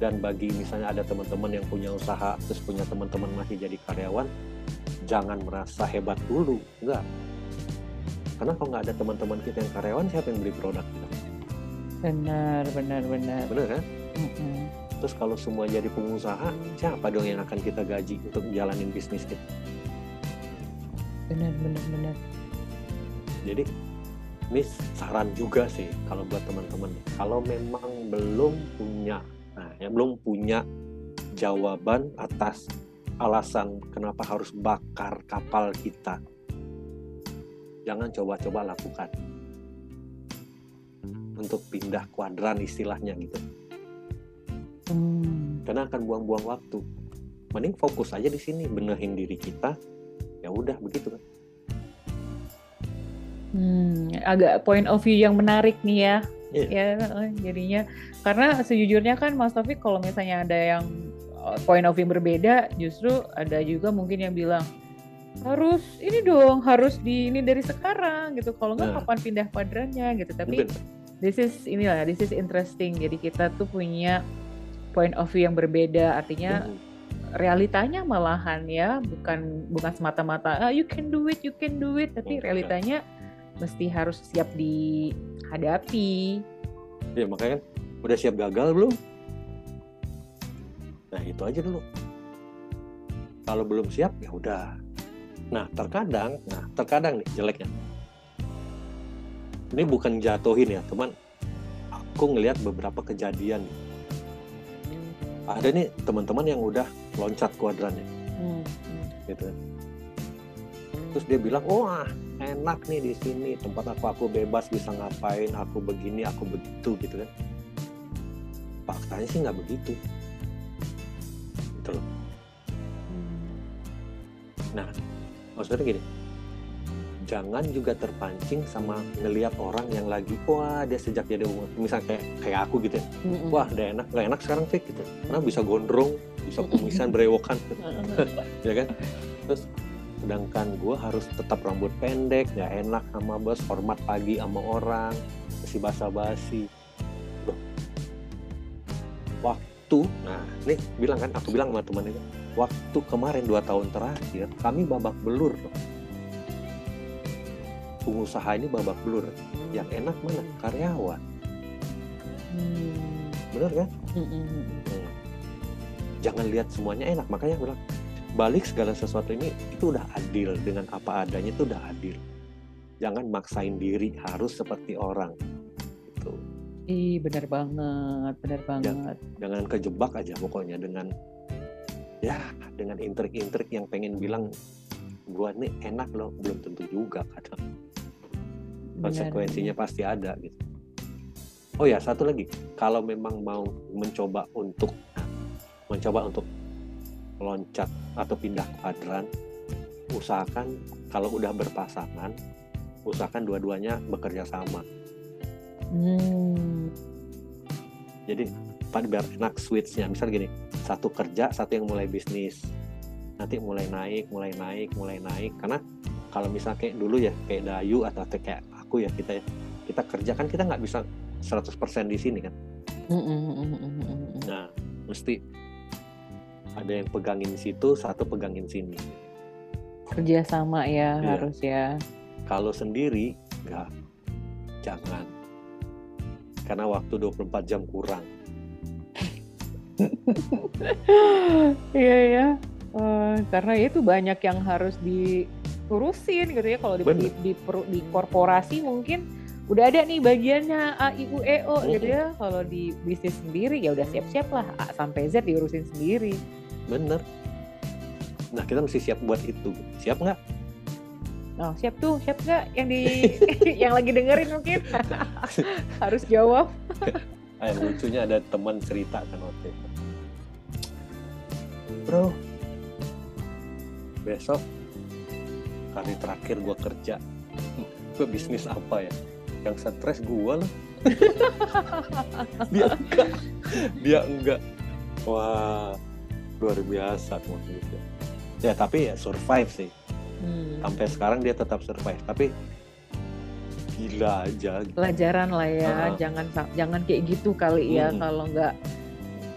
Dan bagi misalnya ada teman-teman yang punya usaha terus punya teman-teman masih jadi karyawan jangan merasa hebat dulu. Enggak. Karena kalau nggak ada teman-teman kita yang karyawan siapa yang beli produk kita? Benar benar benar. Benar kan? Mm -hmm. terus kalau semua jadi pengusaha siapa dong yang akan kita gaji untuk jalanin bisnis kita? Benar benar benar. Jadi ini saran juga sih kalau buat teman-teman. Kalau memang belum punya nah ya belum punya jawaban atas alasan kenapa harus bakar kapal kita. Jangan coba-coba lakukan. Untuk pindah kuadran istilahnya gitu. Hmm. Karena akan buang-buang waktu. Mending fokus aja di sini, benerin diri kita. Ya udah begitu kan. Hmm, agak point of view yang menarik nih ya. Yeah. Ya, eh, jadinya karena sejujurnya kan Mas Taufik kalau misalnya ada yang point of view berbeda justru ada juga mungkin yang bilang harus ini dong harus di ini dari sekarang gitu. Kalau nggak nah. kapan pindah kuadrannya gitu. Tapi Betul. this is inilah this is interesting. Jadi kita tuh punya point of view yang berbeda. Artinya realitanya malahan ya bukan bukan semata-mata ah, you can do it you can do it. Tapi realitanya mesti harus siap dihadapi. Ya makanya kan udah siap gagal belum Nah itu aja dulu. Kalau belum siap ya udah. Nah terkadang, nah terkadang nih jeleknya. Ini bukan jatuhin ya, teman. Aku ngelihat beberapa kejadian. Ada nih teman-teman yang udah loncat kuadrannya, hmm. gitu. Terus dia bilang, wah enak nih di sini tempat aku aku bebas bisa ngapain, aku begini, aku begitu gitu kan. Faktanya sih nggak begitu gitu loh. Nah maksudnya gini. Jangan juga terpancing sama ngelihat orang yang lagi wah dia sejak jadi umur. Misalnya kayak kayak aku gitu ya. Wah udah enak nggak enak sekarang fake gitu. Karena bisa gondrong bisa kumisan berewokan. Ya kan? Terus sedangkan gue harus tetap rambut pendek nggak enak sama bos hormat pagi sama orang masih basa-basi. Waktu nah nih bilang kan aku bilang sama teman itu waktu kemarin dua tahun terakhir kami babak belur loh pengusaha ini babak belur. Yang enak mana? Karyawan. Hmm. bener kan? Hmm. Hmm. jangan lihat semuanya enak. Makanya aku bilang balik segala sesuatu ini itu udah adil. Dengan apa adanya itu udah adil. Jangan maksain diri harus seperti orang ih benar banget benar banget. jangan, jangan kejebak aja pokoknya dengan ya dengan intrik-intrik yang pengen bilang gua nih enak loh belum tentu juga kadang. Konsekuensinya pasti ada gitu. Oh ya satu lagi. Kalau memang mau mencoba untuk mencoba untuk loncat atau pindah kuadran usahakan kalau udah berpasangan usahakan dua-duanya bekerja sama hmm. jadi pada biar enak switchnya. Misal gini satu kerja satu yang mulai bisnis. Nanti mulai naik mulai naik mulai naik. Karena kalau misalnya kayak dulu ya kayak Dayu atau kayak aku ya kita ya kita kerja kan kita nggak bisa 100% di sini kan. Nah mesti ada yang pegangin situ satu pegangin sini. Kerja sama ya, ya. harus ya. Kalau sendiri nggak. Jangan karena waktu 24 jam kurang. Iya ya uh, karena itu banyak yang harus diurusin gitu ya. Kalau di, di, di, di korporasi mungkin udah ada nih bagiannya A I U E O gitu ya. Kalau di bisnis sendiri ya udah siap-siap lah. A sampai Z diurusin sendiri. Bener. Nah kita mesti siap buat itu. Siap nggak Oh, siap tuh, siap nggak yang di yang lagi dengerin mungkin harus jawab. Ayah, lucunya ada teman cerita kan waktu itu. Bro, besok kali terakhir gue kerja, gue bisnis apa ya? Yang stres gue lah. dia enggak, dia enggak. Wah, luar biasa tuh ya tapi ya survive sih hmm. sampai sekarang dia tetap survive tapi gila aja gitu. pelajaran lah ya uh, jangan jangan kayak gitu kali ya hmm. kalau nggak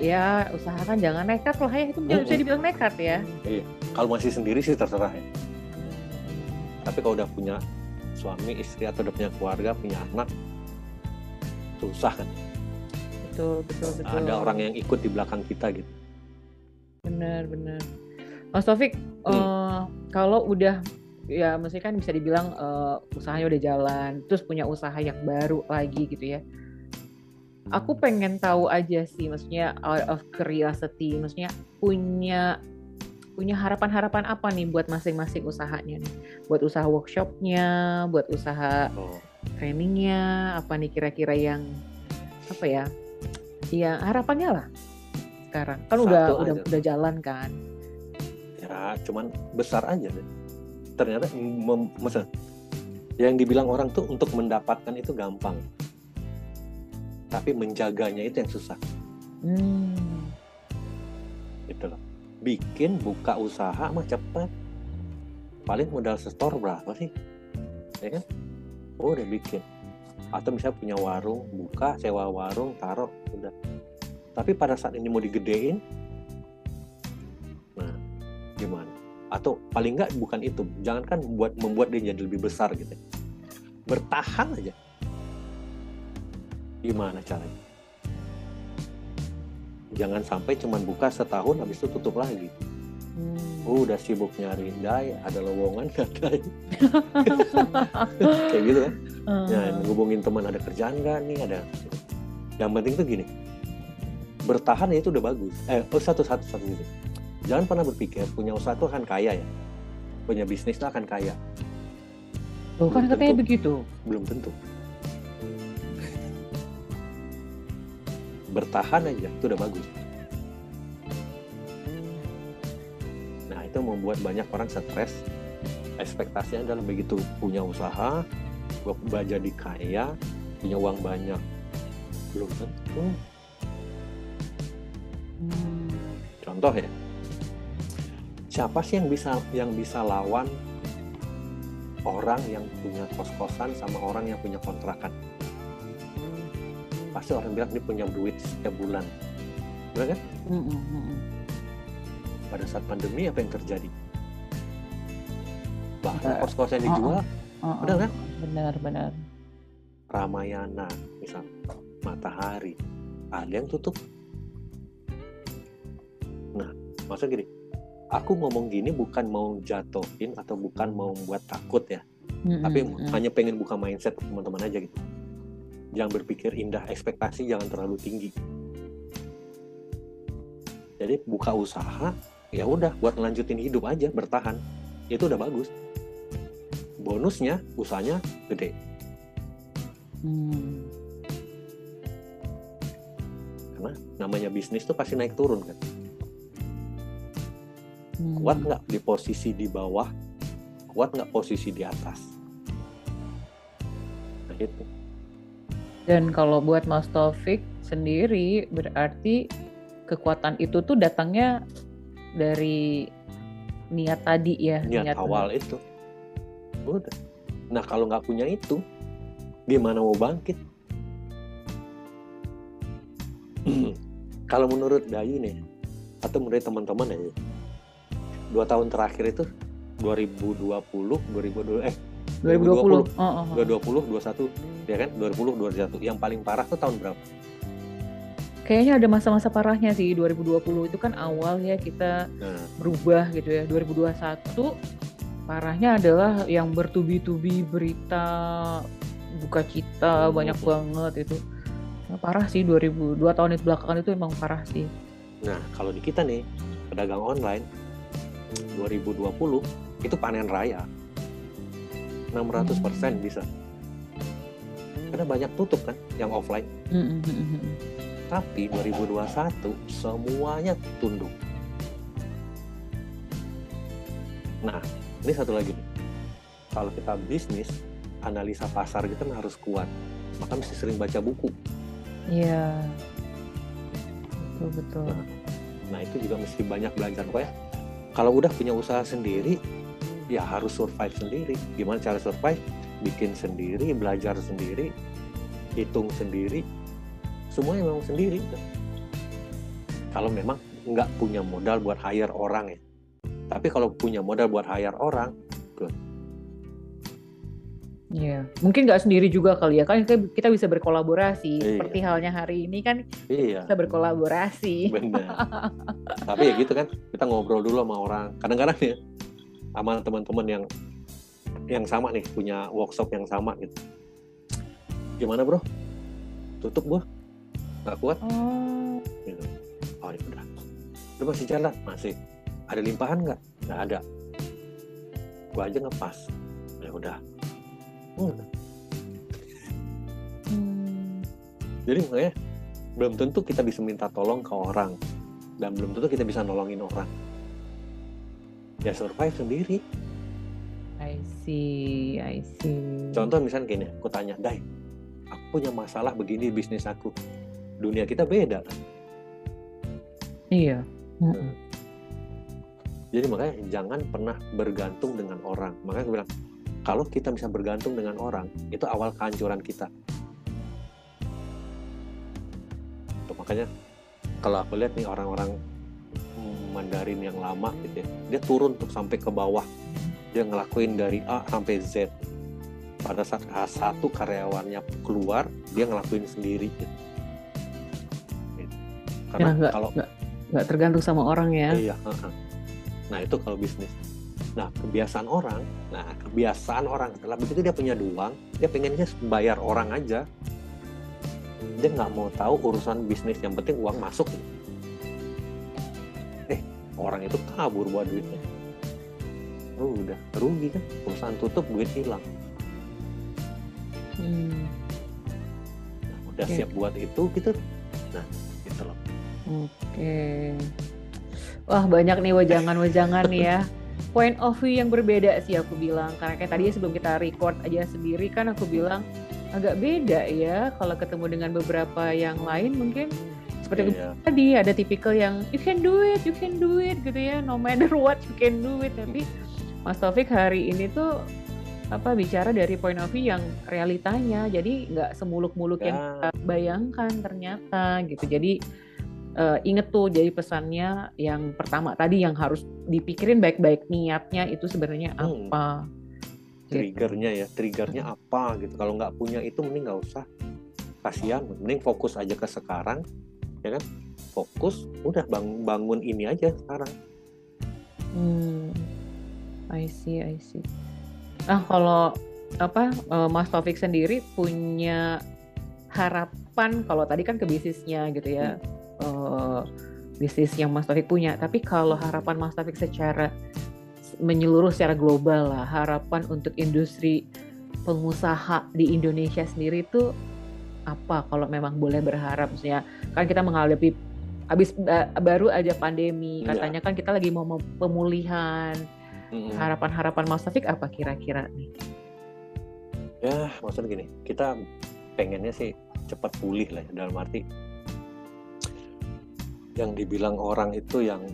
ya usahakan jangan nekat lah ya itu hmm. bisa dibilang nekat ya iya kalau masih sendiri sih terserah ya tapi kalau udah punya suami istri atau udah punya keluarga punya anak susah kan betul betul betul ada orang yang ikut di belakang kita gitu Benar, benar. Mas Taufik, hmm. uh, kalau udah ya maksudnya kan bisa dibilang uh, usahanya udah jalan, terus punya usaha yang baru lagi gitu ya. Aku pengen tahu aja sih, maksudnya out of curiosity, maksudnya punya punya harapan-harapan apa nih buat masing-masing usahanya nih? Buat usaha workshopnya, buat usaha oh. trainingnya, apa nih kira-kira yang apa ya? Ya harapannya lah sekarang? Kan Satu udah aja. udah udah jalan kan? Ya, cuman besar aja deh. Ternyata masa yang dibilang orang tuh untuk mendapatkan itu gampang. Tapi menjaganya itu yang susah. Hmm. Itu loh. Bikin buka usaha mah cepet. Paling modal setor berapa sih? Ya kan? Oh, udah bikin. Atau misalnya punya warung, buka, sewa warung, taruh, udah tapi pada saat ini mau digedein gimana. Atau paling nggak bukan itu jangankan buat membuat dia jadi lebih besar gitu. Bertahan aja. Gimana caranya? Jangan sampai cuman buka setahun habis itu tutup lagi. Hmm. oh, udah sibuk nyari dai ada lowongan nggak dai? Kayak gitu kan? Uh. ya ngubungin teman ada kerjaan nggak nih? Ada. Yang penting tuh gini. Bertahan ya itu udah bagus. Eh oh, satu satu satu gitu jangan pernah berpikir punya usaha itu akan kaya ya punya bisnis itu akan kaya Oh, kan katanya begitu. Belum tentu. Bertahan aja itu udah bagus. Nah, itu membuat banyak orang stres. Ekspektasinya adalah begitu punya usaha, gue jadi kaya, punya uang banyak. Belum tentu Contoh ya, siapa sih yang bisa yang bisa lawan orang yang punya kos-kosan sama orang yang punya kontrakan? Pasti orang bilang dia punya duit setiap bulan. Benar kan? Mm -hmm. pada saat pandemi apa yang terjadi? Bahkan kos-kosan dijual. uh -uh. benar kan? Benar benar Ramayana misal. Matahari. Ada yang tutup. Nah maksud gini aku ngomong gini bukan mau jatuhin atau bukan mau buat takut ya mm-hmm. tapi hanya pengen buka mindset teman-teman aja gitu jangan berpikir indah ekspektasi jangan terlalu tinggi jadi buka usaha ya udah buat lanjutin hidup aja bertahan itu udah bagus bonusnya usahanya gede hmm. karena namanya bisnis tuh pasti naik turun kan. Kuat nggak di posisi di bawah kuat nggak posisi di atas nah itu dan kalau buat Mas Taufik sendiri berarti kekuatan itu tuh datangnya dari niat tadi ya. Niat, niat awal itu. Udah. Nah kalau nggak punya itu, gimana mau bangkit? kalau menurut Dayu nih, atau menurut teman-teman ya, dua tahun terakhir itu 2020, 2020 eh 2020, 2020, oh, oh, oh. 2020, 21, ya kan? 2020, 21. Yang paling parah tuh tahun berapa? Kayaknya ada masa-masa parahnya sih 2020 itu kan awal ya kita nah. berubah gitu ya. 2021 parahnya adalah yang bertubi-tubi berita buka cita hmm. banyak banget itu. Nah, parah sih 2002 tahun itu belakangan itu emang parah sih. Nah, kalau di kita nih pedagang online 2020 itu panen raya. 600% persen bisa. Karena banyak tutup kan yang offline. Tapi 2021 semuanya tunduk. Nah ini satu lagi nih. Kalau kita bisnis analisa pasar kita harus kuat. Maka mesti sering baca buku. Iya. Betul betul. Nah, nah itu juga mesti banyak belajar kok ya kalau udah punya usaha sendiri ya harus survive sendiri. Gimana cara survive? Bikin sendiri belajar sendiri hitung sendiri. Semuanya memang sendiri. Kalau memang nggak punya modal buat hire orang ya. Tapi kalau punya modal buat hire orang Iya, mungkin nggak sendiri juga kali ya kan kita bisa berkolaborasi. Iya. Seperti halnya hari ini kan iya. kita berkolaborasi. Benar. Tapi ya gitu kan, kita ngobrol dulu sama orang. Kadang-kadang ya sama teman-teman yang yang sama nih punya workshop yang sama gitu gimana bro tutup gua nggak kuat oh. gitu oh ya udah lu masih jalan masih ada limpahan nggak nggak ada gua aja ngepas ya udah hmm. Hmm. jadi makanya belum tentu kita bisa minta tolong ke orang dan belum tentu kita bisa nolongin orang. Ya survive sendiri. I see I see. Contoh misalnya gini aku tanya Dai aku punya masalah begini bisnis aku. Dunia kita beda. Kan iya. Hmm. jadi makanya jangan pernah bergantung dengan orang. Makanya aku bilang kalau kita bisa bergantung dengan orang itu awal kehancuran kita. Tuh, makanya kalau aku lihat nih orang-orang Mandarin yang lama gitu ya dia turun untuk sampai ke bawah. Dia ngelakuin dari A sampai Z. Pada saat A1 karyawannya keluar dia ngelakuin sendiri. Gitu. karena ya, kalau nggak tergantung sama orang ya. Iya nah itu kalau bisnis nah kebiasaan orang nah kebiasaan orang adalah begitu dia punya uang dia pengennya bayar orang aja. Dia nggak mau tahu urusan bisnis yang penting uang masuk. Gitu orang itu kabur buat duitnya. Oh udah rugi kan? Perusahaan tutup duit hilang. Hmm. nah, udah okay. siap buat itu gitu. Nah gitu loh. Oke. Okay. wah banyak nih wajangan-wajangan ya point of view yang berbeda sih aku bilang karena kayak tadi sebelum kita record aja sendiri kan aku bilang agak beda ya kalau ketemu dengan beberapa yang lain mungkin seperti yeah. tadi ada tipikal yang you can do it, you can do it gitu ya, no matter what you can do it. Tapi Mas Taufik hari ini tuh apa bicara dari point of view yang realitanya, jadi nggak semuluk-muluk yeah. yang ya. kita bayangkan ternyata gitu. Jadi uh, inget tuh jadi pesannya yang pertama tadi yang harus dipikirin baik-baik niatnya itu sebenarnya hmm. apa triggernya ya triggernya hmm. apa gitu kalau nggak punya itu mending nggak usah kasihan mending fokus aja ke sekarang ya kan fokus udah bang bangun ini aja sekarang hmm I see I see nah kalau apa uh, Mas Taufik sendiri punya harapan kalau tadi kan ke bisnisnya gitu ya hmm. Uh, bisnis yang Mas Taufik punya. Tapi kalau harapan Mas Taufik secara menyeluruh secara global lah harapan untuk industri pengusaha di Indonesia sendiri itu apa? Kalau memang boleh berharap misalnya kan kita menghadapi habis baru aja pandemi iya. katanya kan kita lagi mau pemulihan. Harapan-harapan Mas Taufik apa kira-kira nih? Ya maksudnya gini kita pengennya sih cepat pulih lah dalam arti yang dibilang orang itu yang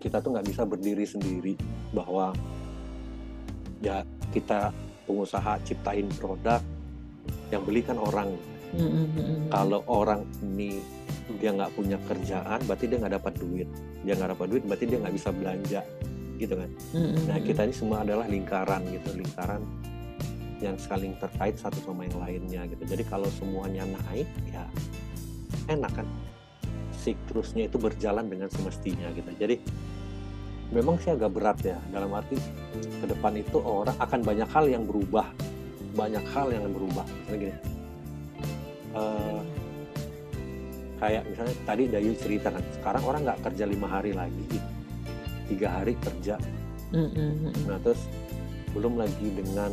kita tuh nggak bisa berdiri sendiri bahwa ya kita pengusaha ciptain produk yang belikan orang Mm-hmm. Kalau orang ini dia nggak punya kerjaan, berarti dia nggak dapat duit. Dia nggak dapat duit, berarti dia nggak bisa belanja, gitu kan? Mm-hmm. Nah kita ini semua adalah lingkaran gitu, lingkaran yang saling terkait satu sama yang lainnya gitu. Jadi kalau semuanya naik, ya enak kan? Siklusnya itu berjalan dengan semestinya gitu. Jadi memang sih agak berat ya. Dalam arti ke depan itu orang akan banyak hal yang berubah, banyak hal yang berubah. Misalnya gini, uh, kayak misalnya tadi Dayu cerita kan sekarang orang nggak kerja lima hari lagi tiga hari kerja. Nah terus belum lagi dengan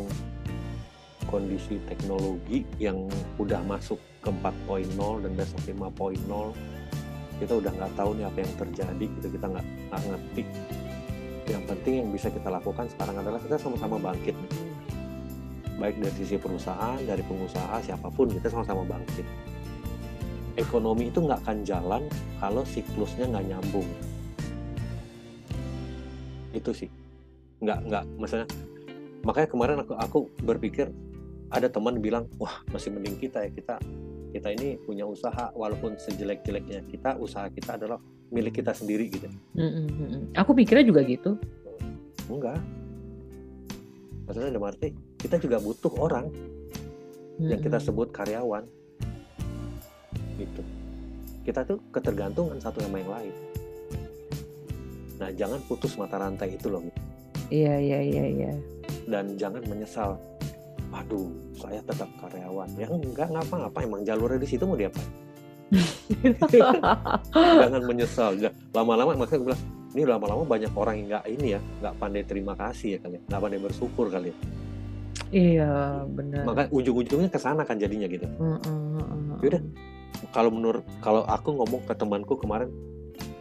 kondisi teknologi yang udah masuk ke 4.0 dan besok 5.0 kita udah nggak tahu nih apa yang terjadi gitu kita nggak nggak ngerti yang penting yang bisa kita lakukan sekarang adalah kita sama-sama bangkit nih baik dari sisi perusahaan, dari pengusaha, siapa pun kita sama-sama bangkit. Ekonomi itu nggak akan jalan kalau siklusnya nggak nyambung. Itu sih, nggak nggak, maksudnya makanya kemarin aku aku berpikir ada teman bilang wah masih mending kita ya kita kita ini punya usaha walaupun sejelek-jeleknya kita usaha kita adalah milik kita sendiri gitu. Mm -hmm. Aku pikirnya juga gitu. Enggak. Maksudnya ada arti kita juga butuh orang hmm. yang kita sebut karyawan gitu kita tuh ketergantungan satu sama yang lain nah jangan putus mata rantai itu loh iya iya iya iya dan jangan menyesal waduh saya tetap karyawan ya enggak ngapa-ngapa emang jalurnya di situ mau diapain jangan menyesal lama-lama makanya gue bilang ini lama-lama banyak orang yang nggak ini ya nggak pandai terima kasih ya kali ya. nggak pandai bersyukur kali ya Iya, benar. Maka ujung-ujungnya ke sana kan jadinya gitu. Mm -mm. Yaudah, kalau menurut kalau aku ngomong ke temanku kemarin,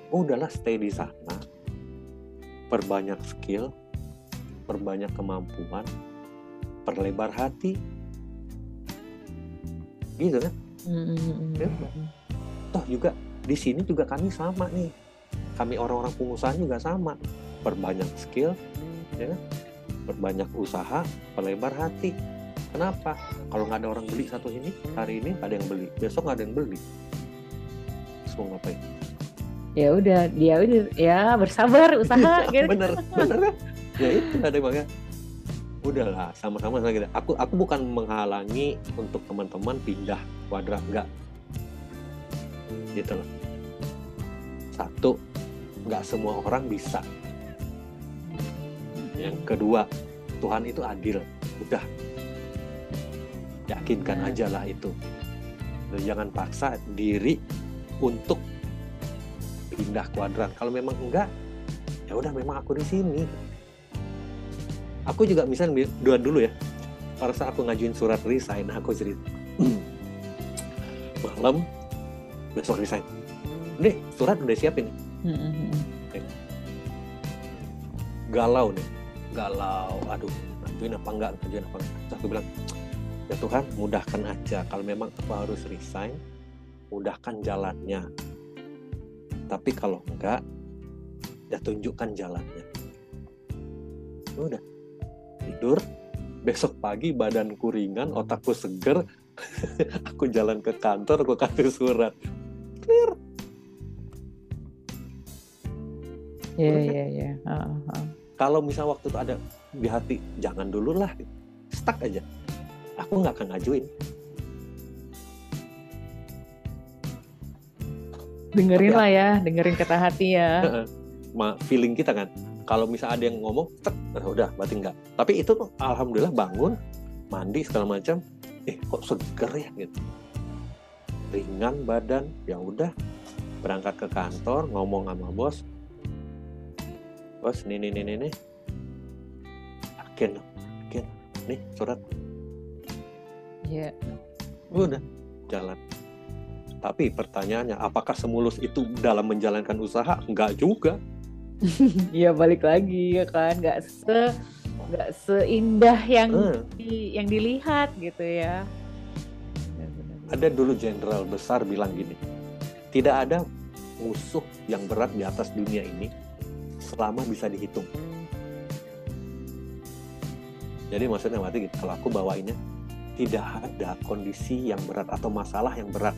oh udahlah stay di sana, perbanyak skill, perbanyak kemampuan, perlebar hati, gitu kan? Mm ya. Toh juga di sini juga kami sama nih, kami orang-orang pengusaha juga sama, perbanyak skill, ya kan? berbanyak usaha, pelebar hati. Kenapa? Kalau nggak ada orang beli satu ini, hari ini ada yang beli, besok nggak ada yang beli. Mau ngapain? Ya udah, dia udah ya bersabar usaha gitu. bener, bener kan? Ya itu ada yang udahlah sama-sama gitu. Aku aku bukan menghalangi untuk teman-teman pindah kuadrat enggak. Gitu loh. Satu, nggak semua orang bisa yang kedua Tuhan itu adil udah yakinkan iya. aja lah itu Dan jangan paksa diri untuk pindah kuadran kalau memang enggak ya udah memang aku di sini aku juga misalnya dua dulu ya. Pada saat aku ngajuin surat resign aku cerita malam besok resign. Nih surat udah siapin. Hmm, hmm, hmm. galau nih. Galau. Aduh ngajuin apa enggak? Ngajuin apa enggak? Terus aku bilang ya Tuhan mudahkan aja. Kalau memang aku harus resign mudahkan jalannya. Tapi kalau enggak ya tunjukkan jalannya. Udah tidur besok pagi badanku ringan otakku seger aku jalan ke kantor aku kasih surat clear Iya iya iya. Kalau misal waktu itu ada di hati jangan dulu lah, stuck aja. Aku nggak akan ngajuin. Dengerin lah ya, dengerin kata hati ya. Ma, feeling kita kan. Kalau misal ada yang ngomong, tek, nah udah berarti enggak. Tapi itu tuh alhamdulillah bangun, mandi segala macam, eh kok seger ya gitu. Ringan badan, ya udah berangkat ke kantor ngomong sama bos, bos nih nih nih nih nih agen nih surat Iya. yeah. udah jalan tapi pertanyaannya apakah semulus itu dalam menjalankan usaha enggak juga Iya balik lagi ya kan nggak se nggak seindah yang hmm. di, yang dilihat gitu ya ada dulu jenderal besar bilang gini tidak ada musuh yang berat di atas dunia ini selama bisa dihitung. Jadi maksudnya berarti gitu, kalau aku bawainnya tidak ada kondisi yang berat atau masalah yang berat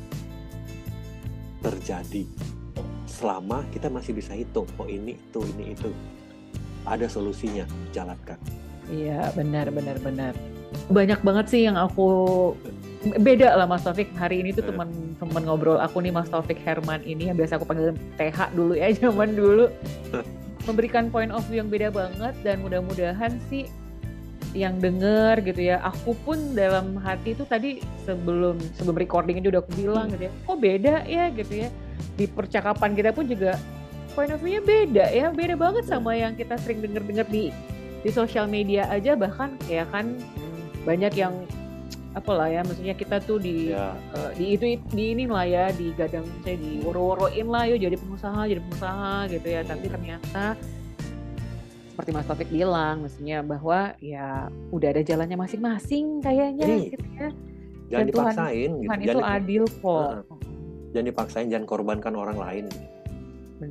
terjadi selama kita masih bisa hitung oh ini itu ini itu. Ada solusinya jalankan. Iya benar benar benar. Banyak banget sih yang aku beda lah Mas Taufik. Hari ini tuh iya. teman-teman ngobrol aku nih Mas Taufik Herman ini yang biasa aku panggil TH dulu ya zaman dulu. Memberikan point of view yang beda banget dan mudah-mudahan sih yang denger gitu ya. Aku pun dalam hati itu tadi sebelum sebelum recording itu udah aku bilang gitu ya kok beda ya? gitu ya. Di percakapan kita pun juga point of view-nya beda ya beda banget sama yang kita sering denger-denger di di sosial media aja. Bahkan ya kan banyak yang apalah ya maksudnya kita tuh di ya. uh, di itu di ini lah ya di gadang saya di woro-woroin lah yuk jadi pengusaha jadi pengusaha gitu ya. Tapi ternyata seperti Mas Taufik bilang maksudnya bahwa ya udah ada jalannya masing-masing kayaknya Jadi, gitu ya. Jangan Dan dipaksain Tuhan, gitu. Tuhan itu adil kok. Uh, jangan dipaksain jangan korbankan orang lain.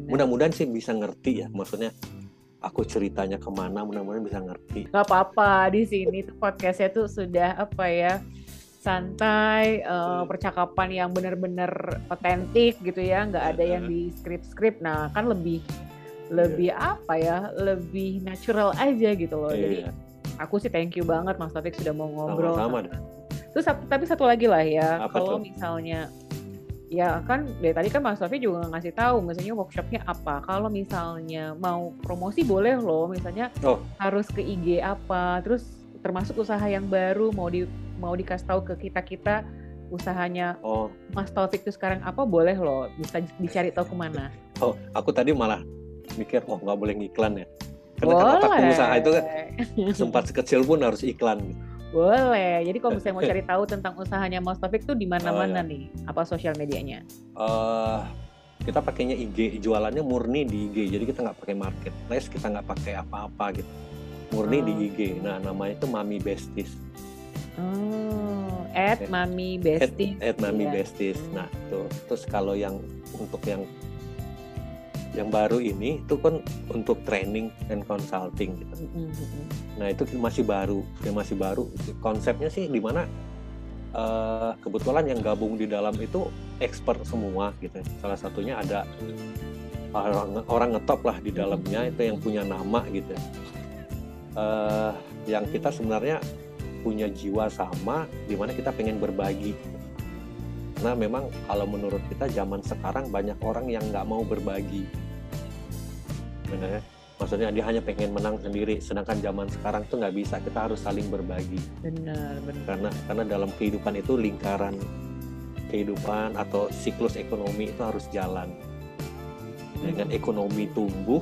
Mudah-mudahan sih bisa ngerti ya maksudnya aku ceritanya ke mana mudah-mudahan bisa ngerti. Gak apa-apa di sini tuh podcastnya tuh sudah apa ya santai uh, percakapan yang benar-benar otentik gitu ya nggak ada yang di script-script. Nah kan lebih lebih yeah. apa ya lebih natural aja gitu loh yeah. jadi iya. aku sih thank you banget Mas Taufik sudah mau ngobrol sama, -sama. terus tapi satu lagi lah ya kalau misalnya ya kan dari tadi kan Mas Sofi juga ngasih tahu misalnya workshopnya apa kalau misalnya mau promosi boleh loh misalnya oh. harus ke IG apa terus termasuk usaha yang baru mau di mau dikasih tahu ke kita kita usahanya oh. Mas Taufik itu sekarang apa boleh loh bisa dicari tahu ke mana oh aku tadi malah mikir oh nggak boleh ngiklan ya karena boleh. kan otak pengusaha itu kan sempat sekecil pun harus iklan boleh. Jadi kalau misalnya mau cari tahu tentang usahanya Mas Taufik tuh di mana-mana oh, ya. nih? Apa sosial medianya? Uh, kita pakainya IG, jualannya murni di IG. Jadi kita nggak pakai marketplace, kita nggak pakai apa-apa gitu. Murni oh. di IG. Nah, namanya itu Mami Besties. Oh, at Mami Besties. At, at Mami ya. Besties. Nah, tuh. Terus kalau yang untuk yang yang baru ini itu kan untuk training and consulting gitu. Mm-hmm. Nah itu masih baru, yang masih baru. Konsepnya sih di mana uh, kebetulan yang gabung di dalam itu expert semua gitu. Salah satunya ada orang orang ngetop lah di dalamnya itu yang punya nama gitu. Uh, yang kita sebenarnya punya jiwa sama, di mana kita pengen berbagi. Nah memang kalau menurut kita zaman sekarang banyak orang yang nggak mau berbagi sebenarnya. Maksudnya dia hanya pengen menang sendiri sedangkan zaman sekarang tuh nggak bisa. Kita harus saling berbagi. Benar benar. Karena karena dalam kehidupan itu lingkaran kehidupan atau siklus ekonomi itu harus jalan. Dengan hmm. ekonomi tumbuh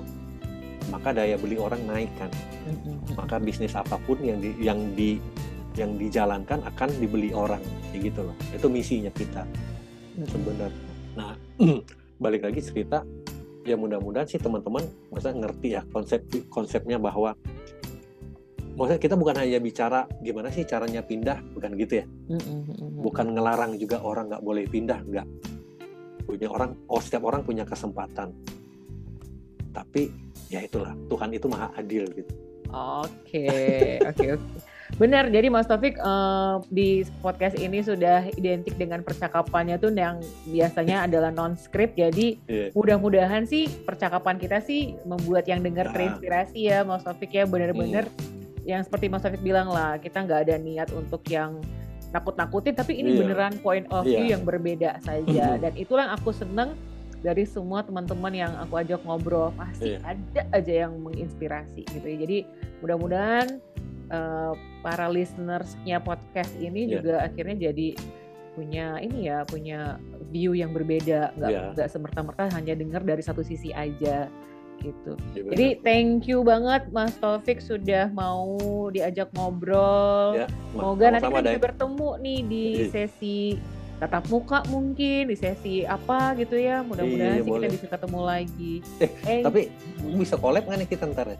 maka daya beli orang naik kan. Hmm. maka bisnis apa pun yang di yang di yang dijalankan akan dibeli orang. Kayak gitu loh. Itu misinya kita. Hmm. sebenarnya. Nah balik lagi cerita ya mudah-mudahan sih teman-teman masa ngerti ya konsep konsepnya bahwa maksudnya kita bukan hanya bicara gimana sih caranya pindah bukan gitu ya? Bukan ngelarang juga orang nggak boleh pindah nggak. Punya orang oh setiap orang punya kesempatan. Tapi ya itulah Tuhan itu maha adil gitu. Oke oke oke Benar, jadi Mas Taufik uh, di podcast ini sudah identik dengan percakapannya tuh yang biasanya adalah non script. Jadi yeah. mudah-mudahan sih percakapan kita sih membuat yang dengar nah. terinspirasi ya Mas Taufik ya benar-benar hmm. yang seperti Mas Taufik bilang lah kita nggak ada niat untuk yang nakut-nakutin tapi ini yeah. beneran point of view yeah. yang berbeda saja dan itulah yang aku seneng dari semua teman-teman yang aku ajak ngobrol pasti yeah. ada aja yang menginspirasi gitu ya jadi mudah-mudahan uh, para listenersnya podcast ini yeah. juga akhirnya jadi punya ini ya punya view yang berbeda nggak yeah. nggak semerta-merta hanya dengar dari satu sisi aja gitu. Ya, Jadi thank you banget Mas Taufik sudah mau diajak ngobrol. Ya, Semoga nanti kita bisa bertemu nih di iya. sesi tatap muka mungkin di sesi apa gitu ya. Mudah-mudahan iya, sih kita bisa ketemu lagi. Eh, eh tapi bisa collab nggak nih kita ntar ya?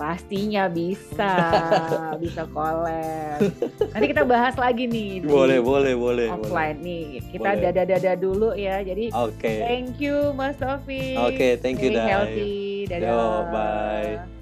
Pastinya bisa, bisa collab. Nanti kita bahas lagi nih. Boleh, boleh, boleh. Offline boleh. nih. Kita dada-dada dulu ya. Jadi, okay. thank you Mas Taufik. Oke, okay, thank you, Stay healthy. Dadah. Yo, bye.